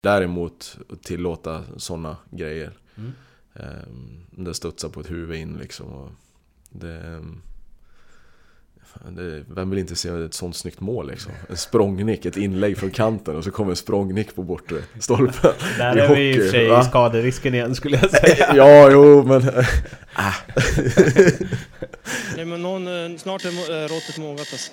Däremot tillåta sådana grejer. Mm. Um, det studsar på ett huvud in liksom. Och det, ehm, det, vem vill inte se ett sånt snyggt mål liksom? En språngnick, ett inlägg från kanten och så kommer en språngnick på bortre stolpen. Där I är vi i och för hockey, sig va? i skaderisken igen skulle jag säga. ja, jo, men... äh. Nej, men någon, eh, snart är eh, råttet mogat alltså.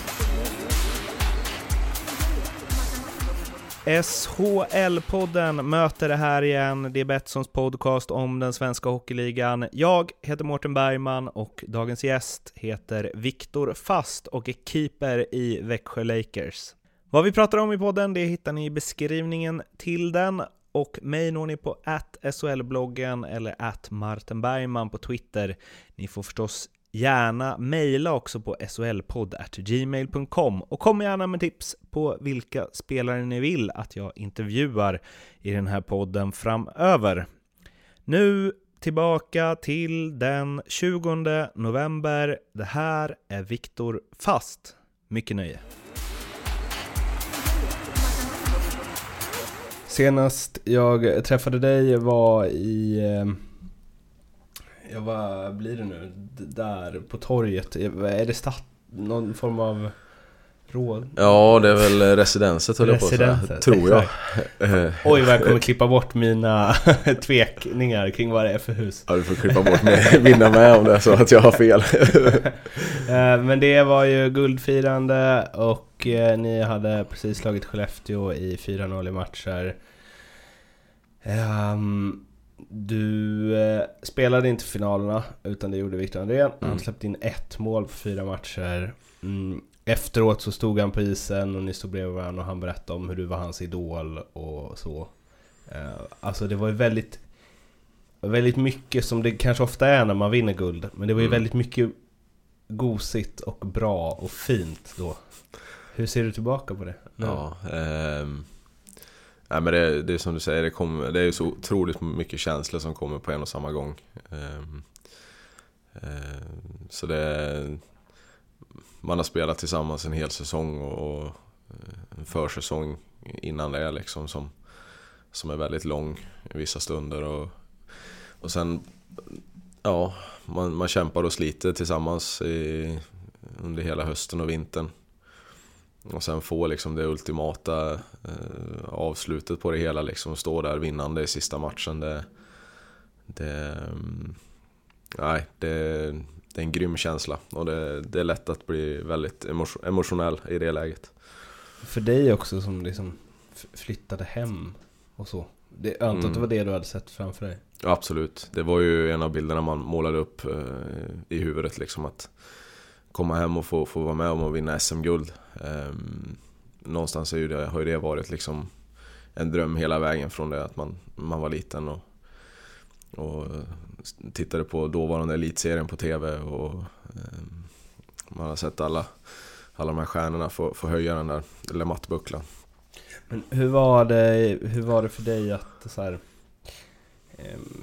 SHL-podden möter det här igen. Det är Betssons podcast om den svenska hockeyligan. Jag heter Mårten Bergman och dagens gäst heter Viktor Fast och är keeper i Växjö Lakers. Vad vi pratar om i podden, det hittar ni i beskrivningen till den och mig når ni på SHL-bloggen eller att Martin Bergman på Twitter. Ni får förstås gärna mejla också på solpodd.gmail.com och kom gärna med tips på vilka spelare ni vill att jag intervjuar i den här podden framöver. Nu tillbaka till den 20 november. Det här är Viktor Fast. Mycket nöje. Senast jag träffade dig var i... Eh, Ja, vad blir det nu? D- Där på torget. Är det stat... Någon form av råd? Ja, det är väl residenset höll jag på att säga. Tror jag. Oj vad jag kommer klippa bort mina tvekningar kring vad det är för hus. Ja, du får klippa bort mig, vinna med om det är så att jag har fel. Eh, Men det var ju guldfirande och eh, ni hade precis slagit Skellefteå i 4-0 i matcher. Ehm, Du eh, spelade inte finalerna utan det gjorde Viktor Andrén. Han Mm. släppte in ett mål på fyra matcher. Mm. Efteråt så stod han på isen och ni stod bredvid varandra och han berättade om hur du var hans idol och så. Eh, Alltså det var ju väldigt Väldigt mycket som det kanske ofta är när man vinner guld Men det var ju Mm. väldigt mycket gosigt och bra och fint då Hur ser du tillbaka på det? nu? Ja, ehm, nej, men det, det är som du säger, det, kommer, det är så otroligt mycket känslor som kommer på en och samma gång. Ehm, ehm, så det... Man har spelat tillsammans en hel säsong och, och eh, en försäsong innan det liksom som, som är väldigt lång i vissa stunder. Och, och sen, ja, man, man kämpar och sliter tillsammans i, under hela hösten och vintern. Och sen få liksom det ultimata eh, avslutet på det hela liksom. Stå där vinnande i sista matchen. Det, det, mm, nej, det, det är en grym känsla. Och det, det är lätt att bli väldigt emotio- emotionell i det läget. För dig också som liksom flyttade hem och så det, Jag antar att det Mm. var det du hade sett framför dig? Ja, absolut. Det var ju en av bilderna man målade upp eh, i huvudet liksom att komma hem och få, få vara med om att vinna SM-guld. Um, ehm, någonstans är ju det, har ju det varit liksom en dröm hela vägen från det att man, man var liten och, och eh, tittade på dåvarande elitserien på TV och um, man har sett alla, alla de här stjärnorna få, få höja den där lilla mattbucklan. Men hur var det, hur var det för dig att så här,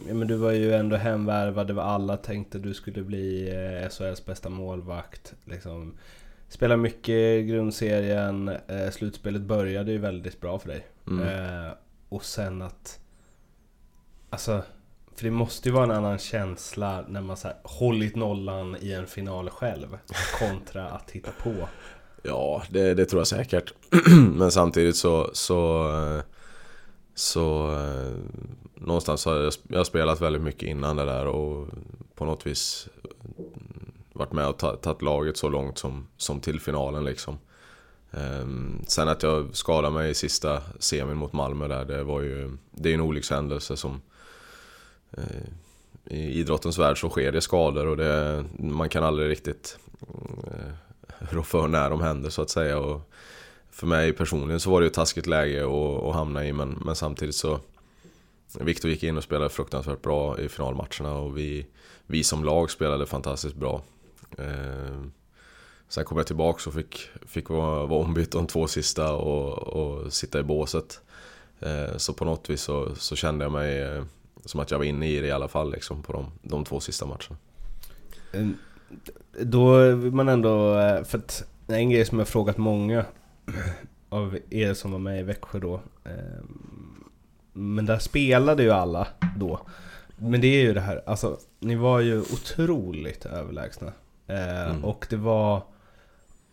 ja, men du var ju ändå hemvärvad, det var alla tänkte du skulle bli eh, SHLs bästa målvakt. Liksom. Spela mycket grundserien, eh, slutspelet började ju väldigt bra för dig. Mm. Eh, och sen att... Alltså, för det måste ju vara en annan känsla när man så här, hållit nollan i en final själv kontra att hitta på. Ja, det, det tror jag säkert. Men samtidigt så... Så, eh, så eh, någonstans har jag, jag har spelat väldigt mycket innan det där och på något vis mm, varit med och tagit laget så långt som, som till finalen liksom. Ehm, sen att jag skadade mig i sista semin mot Malmö där, det var ju... Det är en olyckshändelse som... eh, I idrottens värld så sker det skador och det, man kan aldrig riktigt mm, eh, rå för när de händer så att säga. Och för mig personligen så var det ju ett taskigt läge att, att hamna i men, men samtidigt så Viktor gick in och spelade fruktansvärt bra i finalmatcherna och vi, vi som lag spelade fantastiskt bra. Eh, sen kom jag tillbaka och fick, fick vara, vara ombytt de två sista och, och sitta i båset. Eh, så på något vis så, så kände jag mig eh, som att jag var inne i det i alla fall liksom, på de, de två sista matcherna. Då vill man ändå, eh, för att en grej som jag frågat många av er som var med i Växjö då. Eh, men där spelade ju alla då. Men det är ju det här, alltså ni var ju otroligt överlägsna. Eh, mm. Och det var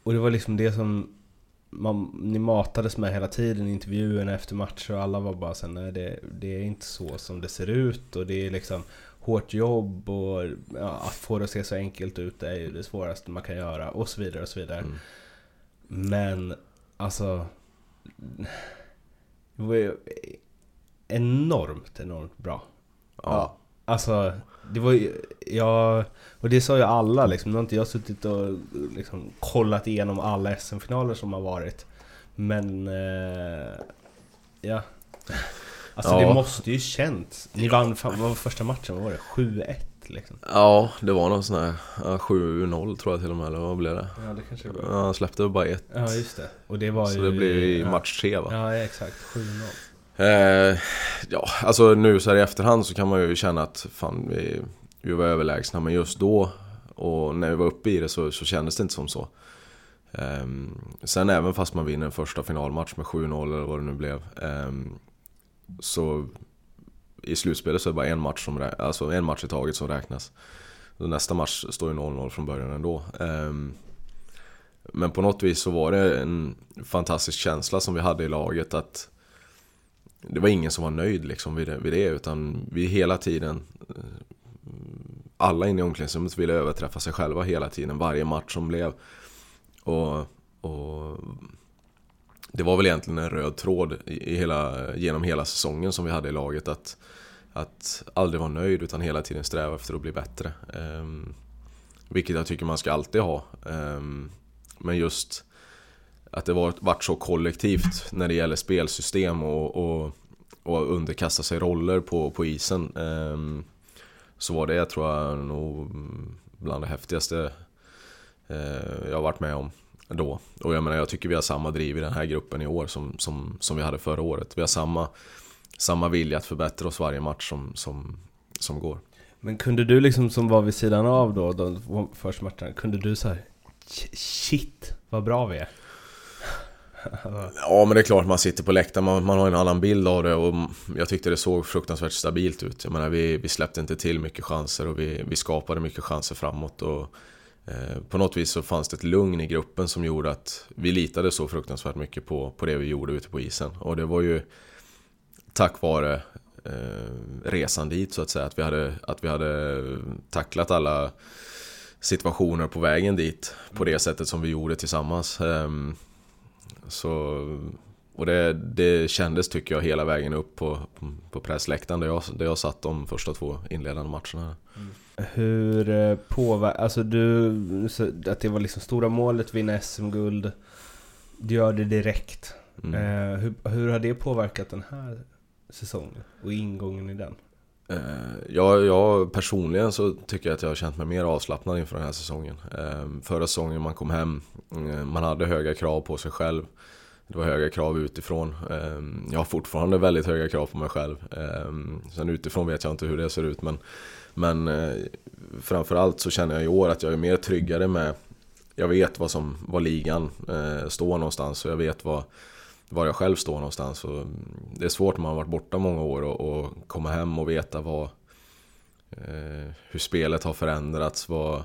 Och det var liksom det som man, ni matades med hela tiden i intervjuerna efter matcher och alla var bara såhär, nej det, det är inte så som det ser ut och det är liksom hårt jobb och ja, att få det att se så enkelt ut är ju det svåraste man kan göra och så vidare och så vidare. Mm. Men alltså Det var ju enormt, enormt bra. Ja. Alltså, det var ju, ja, och det sa ju alla liksom. Nu har inte jag suttit och liksom kollat igenom alla SM-finaler som har varit. Men, eh, ja. Alltså ja. det måste ju känts. Ni vann, vad var första matchen? Vad var det? 7-1 liksom? Ja, det var någon sån här ja, 7-0 tror jag till och med, eller vad blev det? Ja, det kanske var. Han släppte bara ett. Ja, just det. Och det var Så ju... det blev i match 3 va? Ja, exakt. 7-0. Eh, ja, alltså nu så här i efterhand så kan man ju känna att fan vi, vi var överlägsna men just då och när vi var uppe i det så, så kändes det inte som så. Eh, sen även fast man vinner en första finalmatch med 7-0 eller vad det nu blev. Eh, så i slutspelet så är det bara en match, som, alltså en match i taget som räknas. Nästa match står ju 0-0 från början ändå. Ehm, men på något vis så var det en fantastisk känsla som vi hade i laget att det var ingen som var nöjd liksom vid det, vid det utan vi hela tiden alla inne i omklädningsrummet ville överträffa sig själva hela tiden, varje match som blev. Och, och det var väl egentligen en röd tråd i hela, genom hela säsongen som vi hade i laget att, att aldrig vara nöjd utan hela tiden sträva efter att bli bättre. Um, vilket jag tycker man ska alltid ha. Um, men just att det varit, varit så kollektivt när det gäller spelsystem och, och, och underkasta sig roller på, på isen. Um, så var det, tror jag, nog bland det häftigaste uh, jag har varit med om då. Och jag menar, jag tycker vi har samma driv i den här gruppen i år som, som, som vi hade förra året. Vi har samma, samma vilja att förbättra oss varje match som, som, som går. Men kunde du liksom som var vid sidan av då, de första matcherna, kunde du säga Shit, vad bra vi är? ja men det är klart man sitter på läktaren, man, man har en annan bild av det och jag tyckte det såg fruktansvärt stabilt ut. Jag menar vi, vi släppte inte till mycket chanser och vi, vi skapade mycket chanser framåt. Och, Eh, på något vis så fanns det ett lugn i gruppen som gjorde att vi litade så fruktansvärt mycket på, på det vi gjorde ute på isen. Och det var ju tack vare eh, resan dit så att säga, att vi hade, att vi hade tacklat alla situationer på vägen dit på det sättet som vi gjorde tillsammans. Eh, så, och det, det kändes tycker jag hela vägen upp på, på pressläktaren där jag, där jag satt de första två inledande matcherna. Mm. Hur eh, påverkar, alltså du, att det var liksom stora målet, vinna SM-guld. Du gör det direkt. Mm. Eh, hur, hur har det påverkat den här säsongen och ingången i den? Eh, jag, jag, personligen så tycker jag att jag har känt mig mer avslappnad inför den här säsongen. Förra säsongen man kom hem, man hade höga krav på sig själv. Det var höga krav utifrån. Jag har fortfarande väldigt höga krav på mig själv. Sen utifrån vet jag inte hur det ser ut men, men eh, framförallt så känner jag i år att jag är mer tryggare med Jag vet vad som, var ligan eh, står någonstans och jag vet vad var jag själv står någonstans. Och mm, det är svårt när man har varit borta många år och, och komma hem och veta vad, eh, hur spelet har förändrats. Vad,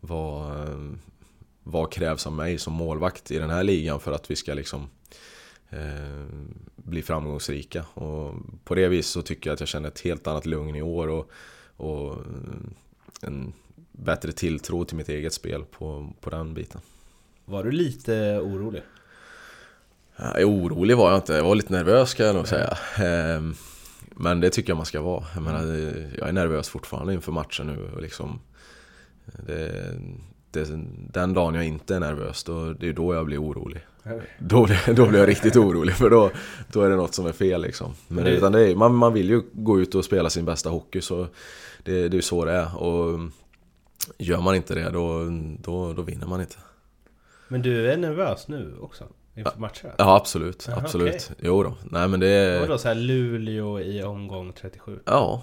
vad, eh, vad krävs av mig som målvakt i den här ligan för att vi ska liksom eh, bli framgångsrika. Och på det viset så tycker jag att jag känner ett helt annat lugn i år och, och en bättre tilltro till mitt eget spel på, på den biten. Var du lite orolig? orolig var jag inte, jag var lite nervös kan jag nog säga. Ehm, men det tycker jag man ska vara. Jag, menar, jag är nervös fortfarande inför matchen nu. Liksom, det, det, den dagen jag inte är nervös, då, det är då jag blir orolig. Då, blir- då blir jag riktigt orolig för då, då är det något som är fel liksom. Men Det- utan det är, man, man vill ju gå ut och spela sin bästa hockey så det, det är så det är. Och gör man inte det då, då, då vinner man inte. Men du är nervös nu också? Inför matcherna? Ja absolut, Jaha, absolut. okej. Jo då. Nej men det är... Vadå såhär Luleå i omgång 37? Ja.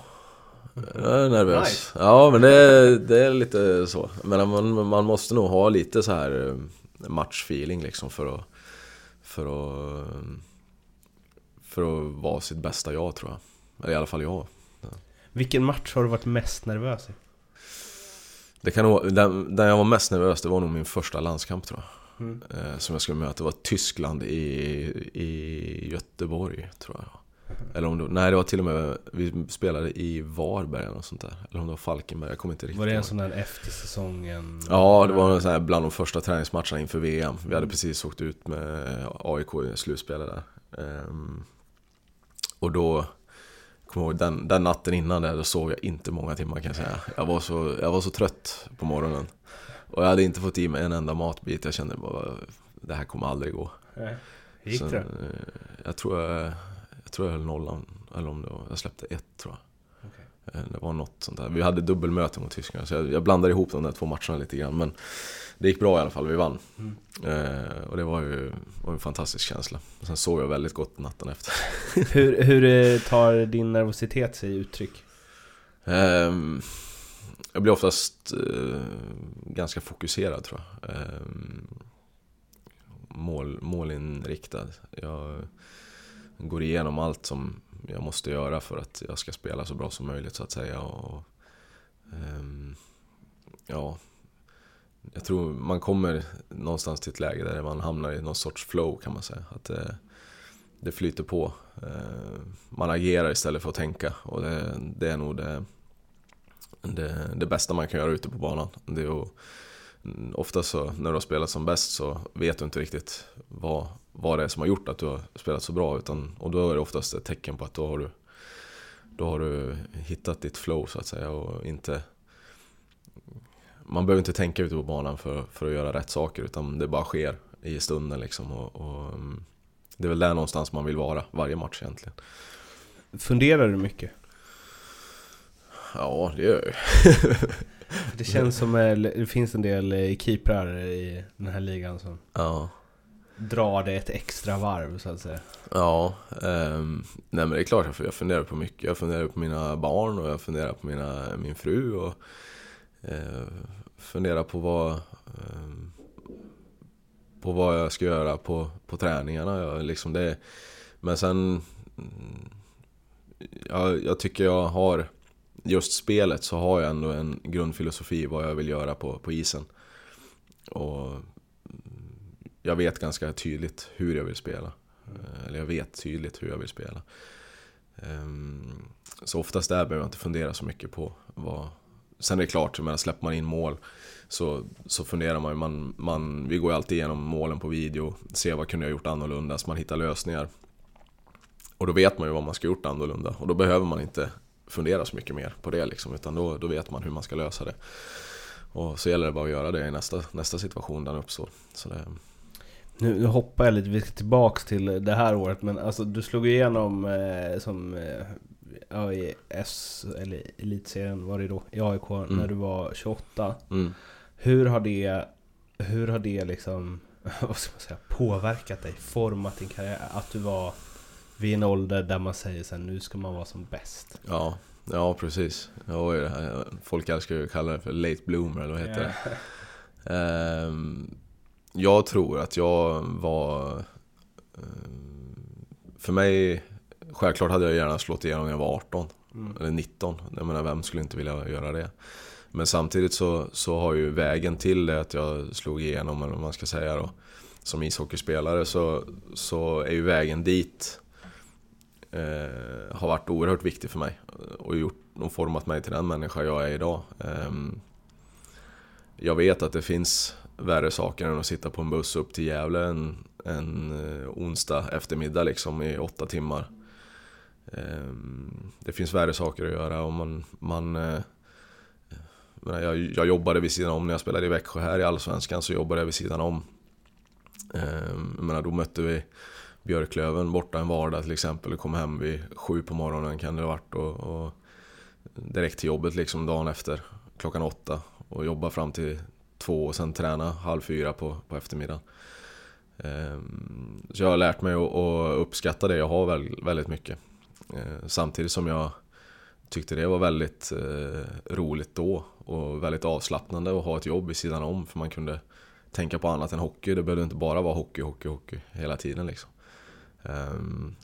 Jag är nervös. Nice. Ja men det, är- det är lite så. Men man, man måste nog ha lite så här eh, matchfeeling liksom för att... För att... För att vara sitt bästa jag tror jag. Eller i alla fall jag. Vilken match har du varit mest nervös i? Det kan nog, den, den jag var mest nervös det var nog min första landskamp tror jag. Mm. Eh, som jag skulle möta. Det var Tyskland i, i Göteborg tror jag. Eller om det, nej det var till och med, vi spelade i Varberg eller något sånt där. Eller om det var Falkenberg, jag kommer inte riktigt Var det en sån där efter säsongen? Ja, det var en sån här bland de första träningsmatcherna inför VM. Vi hade precis åkt ut med AIK i slutspelet där. Ehm, och då, kommer jag ihåg, den, den natten innan där, då sov jag inte många timmar kan jag säga. Jag var så, jag var så trött på morgonen. Och jag hade inte fått i mig en enda matbit. Jag kände bara, det här kommer aldrig gå. Gick Så, det? eh, Jag tror jag tror jag höll nollan. Eller om det var, jag släppte ett tror jag. Okej. Eh, Det var något sånt där. Vi hade dubbelmöte mot Tyskland. Så jag, jag blandade ihop de där två matcherna lite grann. Men det gick bra i alla fall. Vi vann. Mm. Eh, och det var ju var en fantastisk känsla. Och sen sov jag väldigt gott natten efter. Hur, hur eh, tar din nervositet sig uttryck? Ehm, jag blir oftast eh, ganska fokuserad tror jag. Ehm, mål, målinriktad. Jag går igenom allt som jag måste göra för att jag ska spela så bra som möjligt så att säga. Och, um, ja, jag tror man kommer någonstans till ett läge där man hamnar i någon sorts flow kan man säga. Att det, det flyter på. Eh, man agerar istället för att tänka och det, det är nog det, det, det bästa man kan göra ute på banan. Det är att, mm, ofta så när du har spelat som bäst så vet du inte riktigt vad, vad det är som har gjort att du har spelat så bra. Utan, och då är det oftast ett tecken på att då har du, då har du hittat ditt flow så att säga och inte man behöver inte tänka ute på banan för, för att göra rätt saker utan det bara sker i stunden liksom. Och, och, mm, det är väl där någonstans man vill vara varje match egentligen. Funderar du mycket? Ja, det gör jag. Det känns som eh, det finns en del eh, keeprar i den här ligan som Ja, drar det ett extra varv så att säga. ja ehm, nej men det är klart jag funderar på mycket. Jag funderar på mina barn och jag funderar på mina, min fru och eh, funderar på vad ehm, på vad jag ska göra på, på träningarna. Jag, liksom det, men sen mm, jag, jag tycker jag har just spelet så har jag ändå en grundfilosofi vad jag vill göra på, på isen. Och jag vet ganska tydligt hur jag vill spela. Eh, eller jag vet tydligt hur jag vill spela. Ehm, så oftast där behöver jag inte fundera så mycket på vad... Sen är det klart, menar, släpper man in mål så, så funderar man ju. Man, man, vi går ju alltid igenom målen på video, ser vad kunde jag gjort annorlunda, så man hittar lösningar. Och då vet man ju vad man ska gjort annorlunda och då behöver man inte fundera så mycket mer på det liksom, utan då, då vet man hur man ska lösa det. Och så gäller det bara att göra det i nästa, nästa situation den uppstår. Så det, nu, nu hoppar jag lite, vi ska tillbaks till det här året men alltså du slog igenom eh, som eh, ja, i S, eller elitserien var det då, i AIK när du var 28. mm. Hur har det, hur har det liksom, vad ska man säga, påverkat dig? Format din karriär? Att du var vid en ålder där man säger sen nu ska man vara som bäst. Ja, ja precis. Ja, vad är det här? Folk älskar ju att kalla det för late bloomer eller vad heter det? Ehm, jag tror att jag var... ehm, för mig, självklart hade jag gärna slått igenom när jag var 18 Mm. eller 19. Jag menar, vem skulle inte vilja göra det? Men samtidigt så, så har ju vägen till det att jag slog igenom, eller vad man ska säga då, som ishockeyspelare så, så är ju vägen dit eh, har varit oerhört viktig för mig och gjort och format mig till den människa jag är idag. Ehm, jag vet att det finns värre saker än att sitta på en buss upp till Gävle en, en eh, onsdag eftermiddag liksom i åtta timmar. Ehm, det finns värre saker att göra och man, man, eh, jag, jag jobbade vid sidan om när jag spelade i Växjö här i Allsvenskan så jobbade jag vid sidan om. Ehm, jag menar, då mötte vi Björklöven borta en vardag till exempel och kom hem vid sju på morgonen kan det ha varit och, och direkt till jobbet liksom dagen efter klockan åtta och jobba fram till två och sen träna halv fyra på, på eftermiddagen. Ehm, så jag har lärt mig att, uppskatta det jag har väldigt mycket. Ehm, samtidigt som jag tyckte det var väldigt eh, roligt då och väldigt avslappnande att ha ett jobb vid sidan om för man kunde tänka på annat än hockey. Det behövde inte bara vara hockey, hockey, hockey hela tiden liksom. Ehm,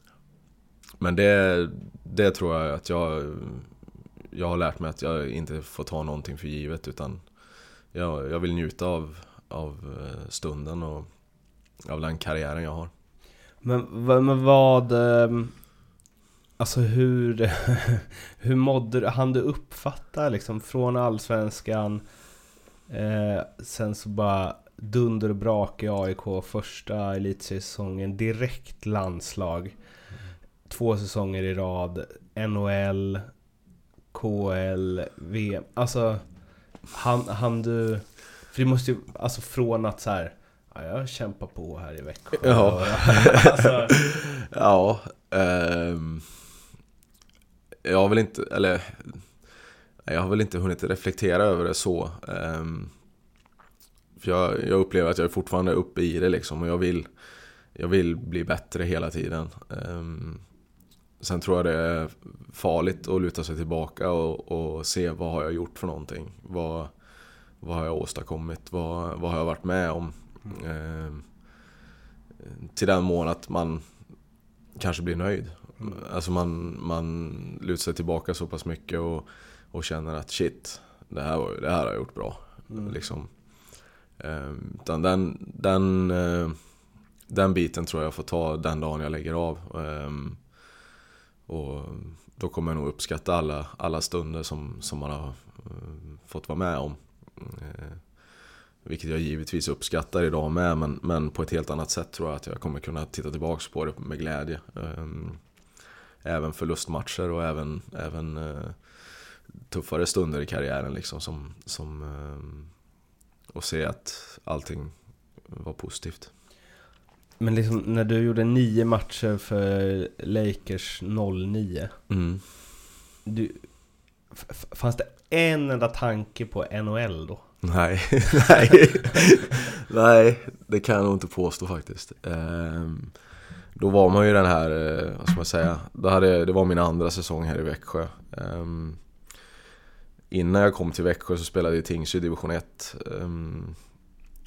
men det, det tror jag att jag, jag har lärt mig att jag inte får ta någonting för givet utan jag, jag vill njuta av, av eh, stunden och av den karriären jag har. Men, vad- men vad... Ehm, alltså hur... hur mådde du? Han du uppfatta liksom från Allsvenskan eh, Sen så bara dunder och brak i AIK första elitsäsongen, Direkt landslag Två säsonger i rad NHL KL VM Alltså han, han du... För det måste ju... Alltså från att så här Ja, jag kämpar på här i Växjö. Ja. alltså, Ja, ehm, jag har väl inte, eller jag har väl inte hunnit reflektera över det så. Ehm, för jag, jag upplever att jag är fortfarande uppe i det liksom och jag vill, jag vill bli bättre hela tiden. Ehm, sen tror jag det är farligt att luta sig tillbaka och, och se vad har jag gjort för någonting. Vad, vad har jag åstadkommit? Vad, vad har jag varit med om? Ehm, till den mån att man kanske blir nöjd. Alltså man, man lutar sig tillbaka så pass mycket och, och känner att shit, det här, var, det här har jag gjort bra. Liksom. Ehm, utan den, den, eh, den biten tror jag får ta den dagen jag lägger av. Ehm, och då kommer jag nog uppskatta alla, alla stunder som, som man har eh, fått vara med om. Eh, vilket jag givetvis uppskattar idag med, men, men på ett helt annat sätt tror jag att jag kommer kunna titta tillbaka på det med glädje. Eh, även förlustmatcher och även, även tuffare stunder i karriären liksom som, som och se att allting var positivt. Men liksom när du gjorde nio matcher för Lakers 09 Mm. du, Fanns det en enda tanke på NHL då? Nej, nej. nej, det kan jag nog inte påstå faktiskt. Ehm, då var man ju den här, eh, vad ska man säga, då hade, det var min andra säsong här i Växjö. Ehm, innan jag kom till Växjö så spelade jag i Tingsryd division 1. Ehm,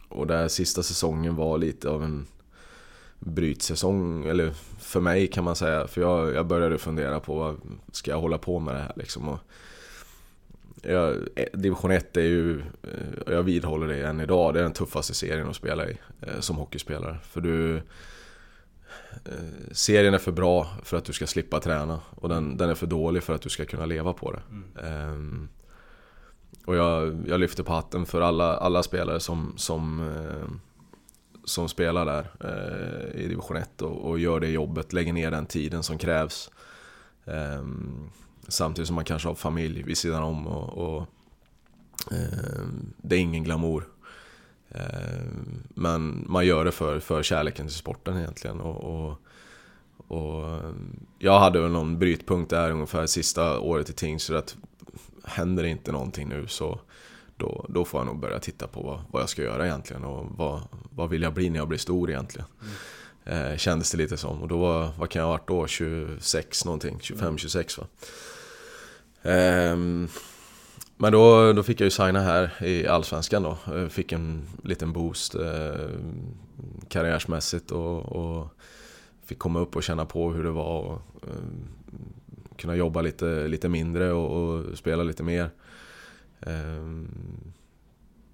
och där sista säsongen var lite av en brytsäsong, eller för mig kan man säga. För jag, jag började fundera på, vad ska jag hålla på med det här liksom? Och, jag, eh, division 1 är ju, eh, jag vidhåller det än idag, det är den tuffaste serien att spela i eh, som hockeyspelare. För du... Serien är för bra för att du ska slippa träna och den, den är för dålig för att du ska kunna leva på det. Ehm, och jag, jag lyfter på hatten för alla, alla spelare som, som, som spelar där eh, i division 1 och, och gör det jobbet, lägger ner den tiden som krävs. Eh, Samtidigt som man kanske har familj vid sidan om och, och eh, det är ingen glamour. Eh, men man gör det för, för kärleken till sporten egentligen. Och, och, och jag hade väl någon brytpunkt där ungefär sista året i Tingsryd att händer det inte någonting nu så då, då får jag nog börja titta på vad, vad jag ska göra egentligen och vad, vad vill jag bli när jag blir stor egentligen. Eh, kändes det lite som. Och då var, vad kan jag ha varit då? 26 någonting, 25-26 va. Ehm, men då, då fick jag ju signa här i Allsvenskan då. Jag Fick en liten boost eh, karriärsmässigt och, och fick komma upp och känna på hur det var och eh, kunna jobba lite, lite mindre och, och spela lite mer. Ehm,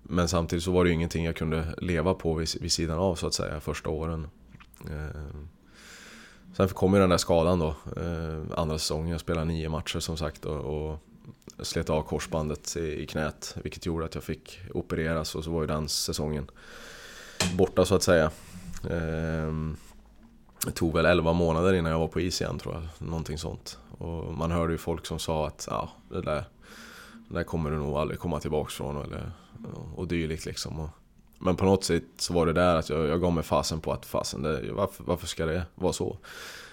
men samtidigt så var det ju ingenting jag kunde leva på vid, sidan av så att säga första åren. Ehm, sen kom ju den där skadan då, ehm, andra säsongen. Jag spelade nio matcher som sagt och, slet av korsbandet i, knät. Vilket gjorde att jag fick opereras och så var ju den säsongen borta så att säga. Det tog väl 11 månader innan jag var på is igen tror jag. Någonting sånt. Och man hörde ju folk som sa att ja, det där där kommer du nog aldrig komma tillbaks från eller, och dylikt liksom. Och, men på något sätt så var det där att jag, jag gav mig fasen på att fasen, det, varför, varför ska det vara så?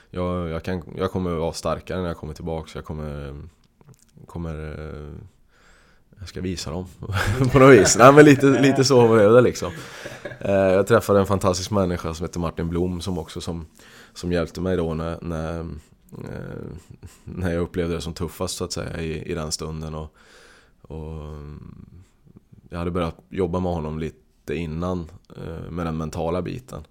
Jag, jag, kan, jag kommer vara starkare när jag kommer tillbaks, jag kommer, kommer eh, jag ska visa dem på något vis. Nej men lite, lite så var det liksom. Eh, jag träffade en fantastisk människa som heter Martin Blom som också som, som hjälpte mig då när, när, eh, när jag upplevde det som tuffast så att säga i, i den stunden. Och, och eh, jag hade börjat jobba med honom lite innan eh, med den mentala biten.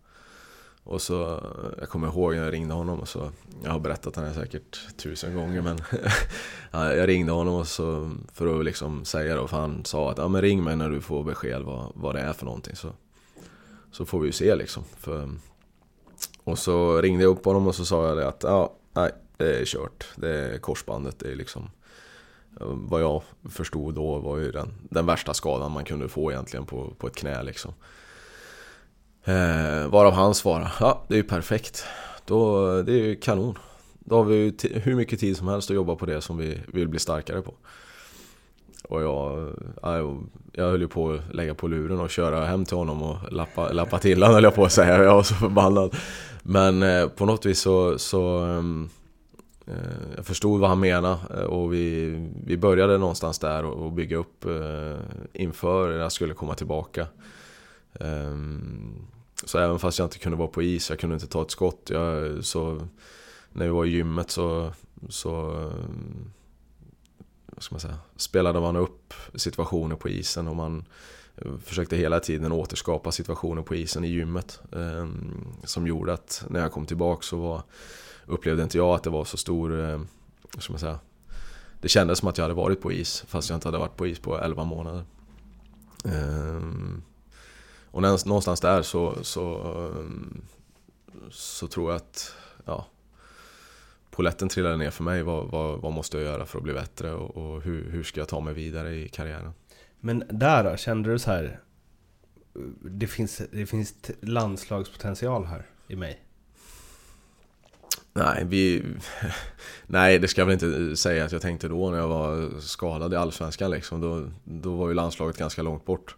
Och så, eh, jag kommer ihåg när jag ringde honom och så, jag har berättat det här säkert tusen gånger men Jag ringde honom och så, för att liksom säga då, för han sa att ja men ring mig när du får besked vad, vad det är för någonting så, så får vi ju se liksom. För, och så ringde jag upp honom och så sa jag det att ja, nej, det är kört. Det är korsbandet, det är liksom vad jag förstod då var ju den, den värsta skadan man kunde få egentligen på, på ett knä liksom. Eh, varav han svarade, ja det är ju perfekt. Då, det är ju kanon. Då har vi ju hur mycket tid som helst att jobba på det som vi vill bli starkare på. Och jag, jag, jag höll ju på att lägga på luren och köra hem till honom och lappa, lappa till honom höll jag på att säga. Jag var så förbannad. Men eh, på något vis så, så um, Eh, jag förstod vad han menade eh, och vi, vi började någonstans där och bygga upp eh, inför när jag skulle komma tillbaka. Ehm, så även fast jag inte kunde vara på is, jag kunde inte ta ett skott. Jag, så när vi var i gymmet så, så vad ska man säga, spelade man upp situationer på isen och man försökte hela tiden återskapa situationer på isen i gymmet. Ehm, som gjorde att när jag kom tillbaka så var, upplevde inte jag att det var så stor, eh, ska man säga, det kändes som att jag hade varit på is fast jag inte hade varit på is på 11 månader. Eh, och någonstans där så, så, ehm, så tror jag att ja, poletten trillade ner för mig. Vad, vad, vad måste jag göra för att bli bättre och, och, hur, hur ska jag ta mig vidare i karriären? Men där då, kände du så här? Det finns, det finns landslagspotential här i mig? Nej, vi... Nej, det ska jag väl inte säga att jag tänkte då när jag var skadad i Allsvenskan liksom. Då, då var ju landslaget ganska långt bort.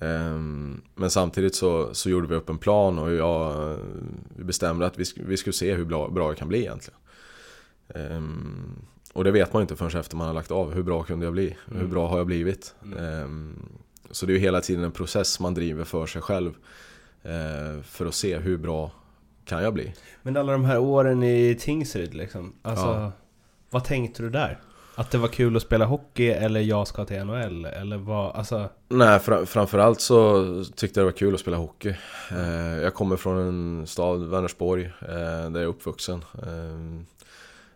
Mm. Men samtidigt så, så gjorde vi upp en plan och jag vi bestämde att vi, vi skulle se hur bra, bra jag kan bli egentligen. Um, och det vet man inte förrän efter man har lagt av. Hur bra kunde jag bli? Mm. Hur bra har jag blivit? Mm. Um, så det är ju hela tiden en process man driver för sig själv. Uh, för att se hur bra kan jag bli? Men alla de här åren i Tingsryd liksom. Alltså, ja. vad tänkte du där? Att det var kul att spela hockey eller jag ska till NHL? Eller vad, alltså... Nej, fr framförallt så tyckte jag det var kul att spela hockey. Eh, jag kommer från en stad, Vänersborg, eh, där jag är uppvuxen. Eh,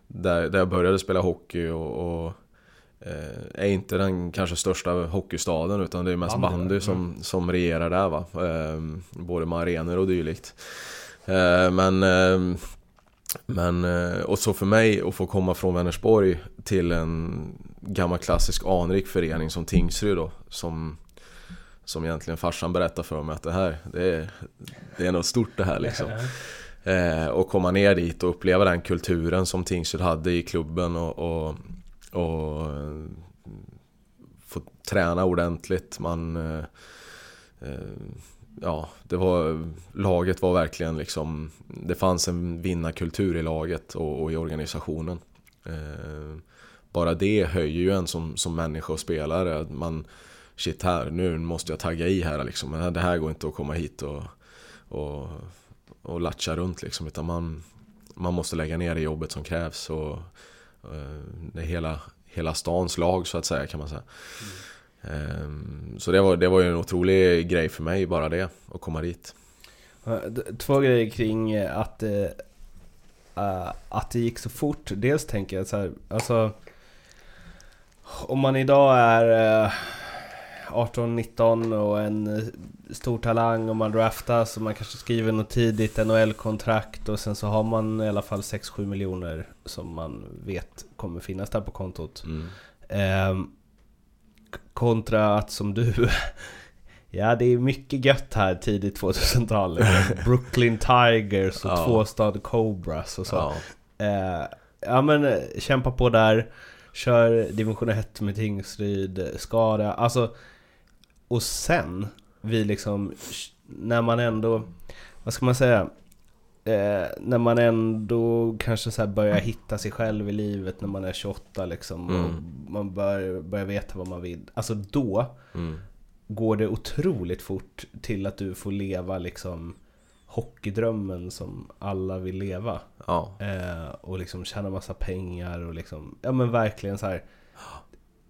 där, där jag började spela hockey och, och eh, är inte den kanske största hockeystaden utan det är mest bandy, bandy som, som regerar där va. Eh, både med arenor och dylikt. Eh, men eh, men, eh, och så för mig att få komma från Vänersborg till en gammal klassisk anrik förening som Tingsryd då Som, som egentligen farsan berättade för mig att det här, det är, det är något stort det här liksom Eh, och komma ner dit och uppleva den kulturen som Tingsryd hade i klubben och, och, och få träna ordentligt. Man, eh, ja, det var, laget var verkligen liksom, det fanns en vinnarkultur i laget och, och i organisationen. Eh, bara det höjer ju en som, som människa och spelare. Man, shit här, nu måste jag tagga i här liksom. Det här går inte att komma hit och, och och latcha runt liksom. Utan man, man måste lägga ner det jobbet som krävs. Och, eh, det är hela, hela stans lag så att säga kan man säga. Mm. Så det var, det var ju en otrolig grej för mig bara det, att komma dit. Två grejer kring att, äh, att det gick så fort. Dels tänker jag så här, alltså om man idag är äh, 18-19 och en eh, stor talang och man draftas och man kanske skriver något tidigt NHL-kontrakt och sen så har man i alla fall 6-7 miljoner som man vet kommer finnas där på kontot. Mm. Eh, kontra att som du Ja det är mycket gött här tidigt 2000-tal Brooklyn Tigers och ja. Tvåstad Cobras och så ja. Eh, ja men eh, kämpa på där kör division 1 med Tingsryd, Skara, alltså och sen vi liksom, när man ändå, vad ska man säga? Eh, när man ändå kanske så börjar hitta sig själv i livet när man är 28 liksom. Mm. Och man bör, börjar veta vad man vill. Alltså då Mm. går det otroligt fort till att du får leva liksom hockeydrömmen som alla vill leva. Ja, Eh, och liksom tjäna massa pengar och liksom, ja men verkligen så här.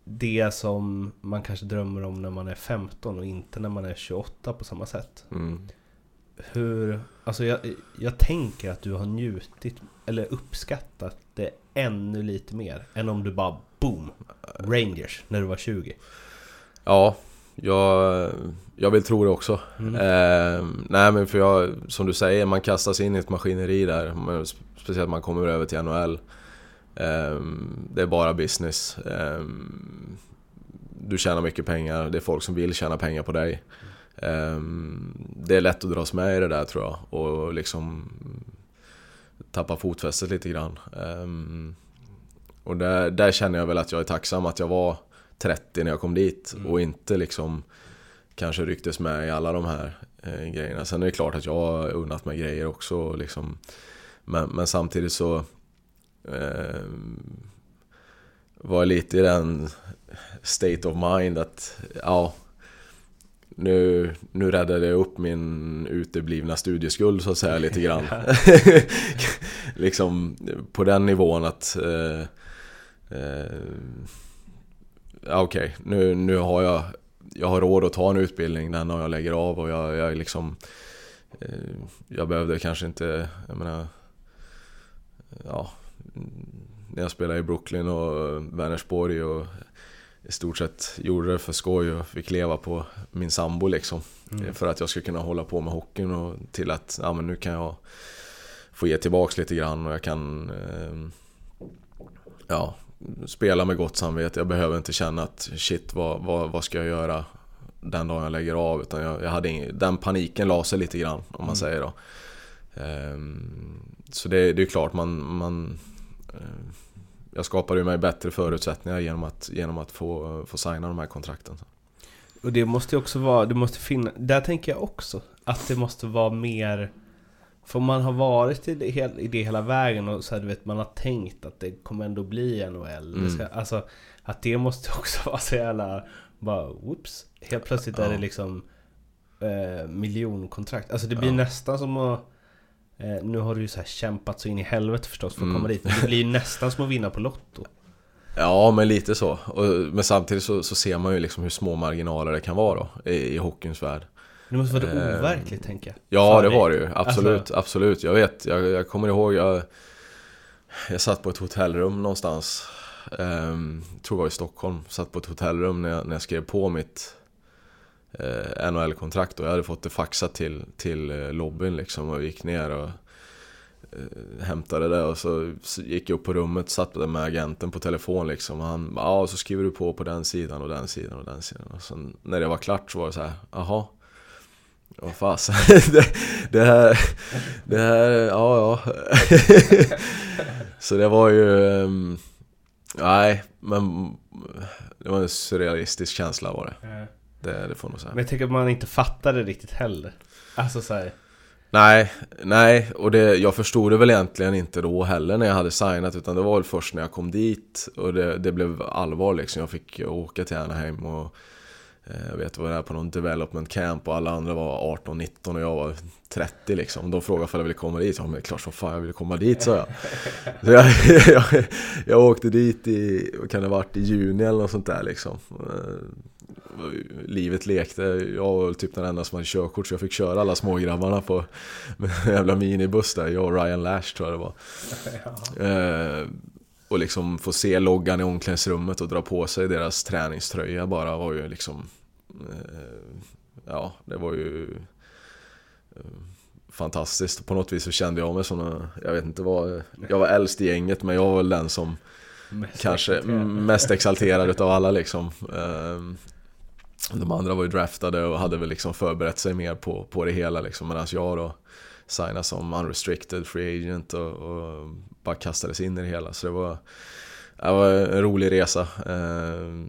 Det som man kanske drömmer om när man är 15 och inte när man är 28 på samma sätt. mm. Hur, alltså jag, jag tänker att du har njutit eller uppskattat det ännu lite mer än om du bara boom, Rangers när du var 20. ja jag, jag vill tro det också. Mm. Eh, nej men för jag, som du säger, man kastas in i ett maskineri där. Men spe- Speciellt man kommer över till NHL. Eh, det är bara business. Eh, du tjänar mycket pengar, det är folk som vill tjäna pengar på dig. Eh, det är lätt att dras med i det där tror jag. Och liksom tappa fotfästet lite grann. Eh, och där, där känner jag väl att jag är tacksam att jag var 30 när jag kom dit och inte liksom kanske rycktes med i alla de här eh, grejerna. Sen är det klart att jag har unnat mig grejer också. Liksom, men, men samtidigt så eh, var jag lite i den state of mind att ja, nu, nu räddade jag upp min uteblivna studieskuld så att säga lite grann. liksom på den nivån att eh, eh, okej, nu, nu har jag jag har råd att ta en utbildning den dagen jag lägger av och jag, jag liksom eh, Jag behövde kanske inte, jag menar Ja När jag spelade i Brooklyn och Vänersborg och I stort sett gjorde det för skoj och fick leva på min sambo liksom För att jag skulle kunna hålla på med hockeyn och till att, ja men nu kan jag Få ge tillbaks lite grann och jag kan eh, Ja spela med gott samvete. Jag behöver inte känna att shit, vad, vad, vad ska jag göra den dagen jag lägger av? Utan jag, jag hade ing, den paniken la sig lite grann, om man säger då. Ehm, så det, det är klart, man... man eh, jag skapade ju mig bättre förutsättningar genom att, genom att få, få signa de här kontrakten. Och det måste ju också vara, det måste finna, där tänker jag också att det måste vara mer För man har varit i det, i det hela vägen och så här, du vet, man har tänkt att det kommer ändå bli NHL. Det ska, alltså att det måste också vara så jävla, bara whoops. Helt plötsligt är det liksom eh, miljonkontrakt. Alltså det blir nästan som att eh, Nu har du ju så här kämpat så in i helvete förstås för att komma dit. Men det blir ju nästan som att vinna på Lotto. Ja, men lite så. Och, men samtidigt så, så ser man ju liksom hur små marginaler det kan vara då, i, i hockeyns värld. Det måste vara Eh, overkligt tänker jag. Ja, det var det ju. Absolut, Alltså- absolut. Jag vet, jag, jag kommer ihåg, jag, jag satt på ett hotellrum någonstans. Um, tror det var i Stockholm. Satt på ett hotellrum när jag, när jag skrev på mitt eh, NHL-kontrakt. Och jag hade fått det faxat till, till eh, lobbyn liksom. Och gick ner och eh, hämtade det. Och så, gick jag upp på rummet, och satt med agenten på telefon liksom. Och han ja, så skriver du på på den sidan och den sidan och den sidan. Och sen när det var klart så var det så här, jaha. Vad fasen, det, det här, det här, ja ja. Så det var ju, ehm, nej men det var en surrealistisk känsla var det. Eh. Det, det får nog säga. Men jag tänker att man inte fattar det riktigt heller. Alltså så här, Nej, nej, och det, jag förstod det väl egentligen inte då heller när jag hade signat utan det var väl först när jag kom dit och det, det blev allvar liksom. Jag fick åka till Anaheim och eh, jag vet, var där på någon development camp och alla andra var 18-19 och jag var 30 liksom. De frågade om jag ville komma dit. Ja, men det är klart som fan jag ville komma dit, sa jag. Så jag, jag, jag åkte dit i, kan det ha varit, i juni eller något sånt där liksom. Eh, Livet lekte, jag var typ den enda som hade körkort så jag fick köra alla smågrabbarna på en jävla minibuss där, jag och Ryan Lash tror jag det var. Eh, och liksom få se loggan i omklädningsrummet och dra på sig deras träningströja bara var ju liksom eh, Ja, det var ju eh, Fantastiskt. På något vis så kände jag mig som Jag vet inte vad Jag var äldst i gänget men jag var väl den som mest Kanske exalterad. mest exalterad utav alla liksom Ehm, De andra var ju draftade och hade väl liksom förberett sig mer på, på det hela liksom Medan jag då signade som unrestricted free agent och, och bara kastades in i det hela så det var Det var en rolig resa. Eh,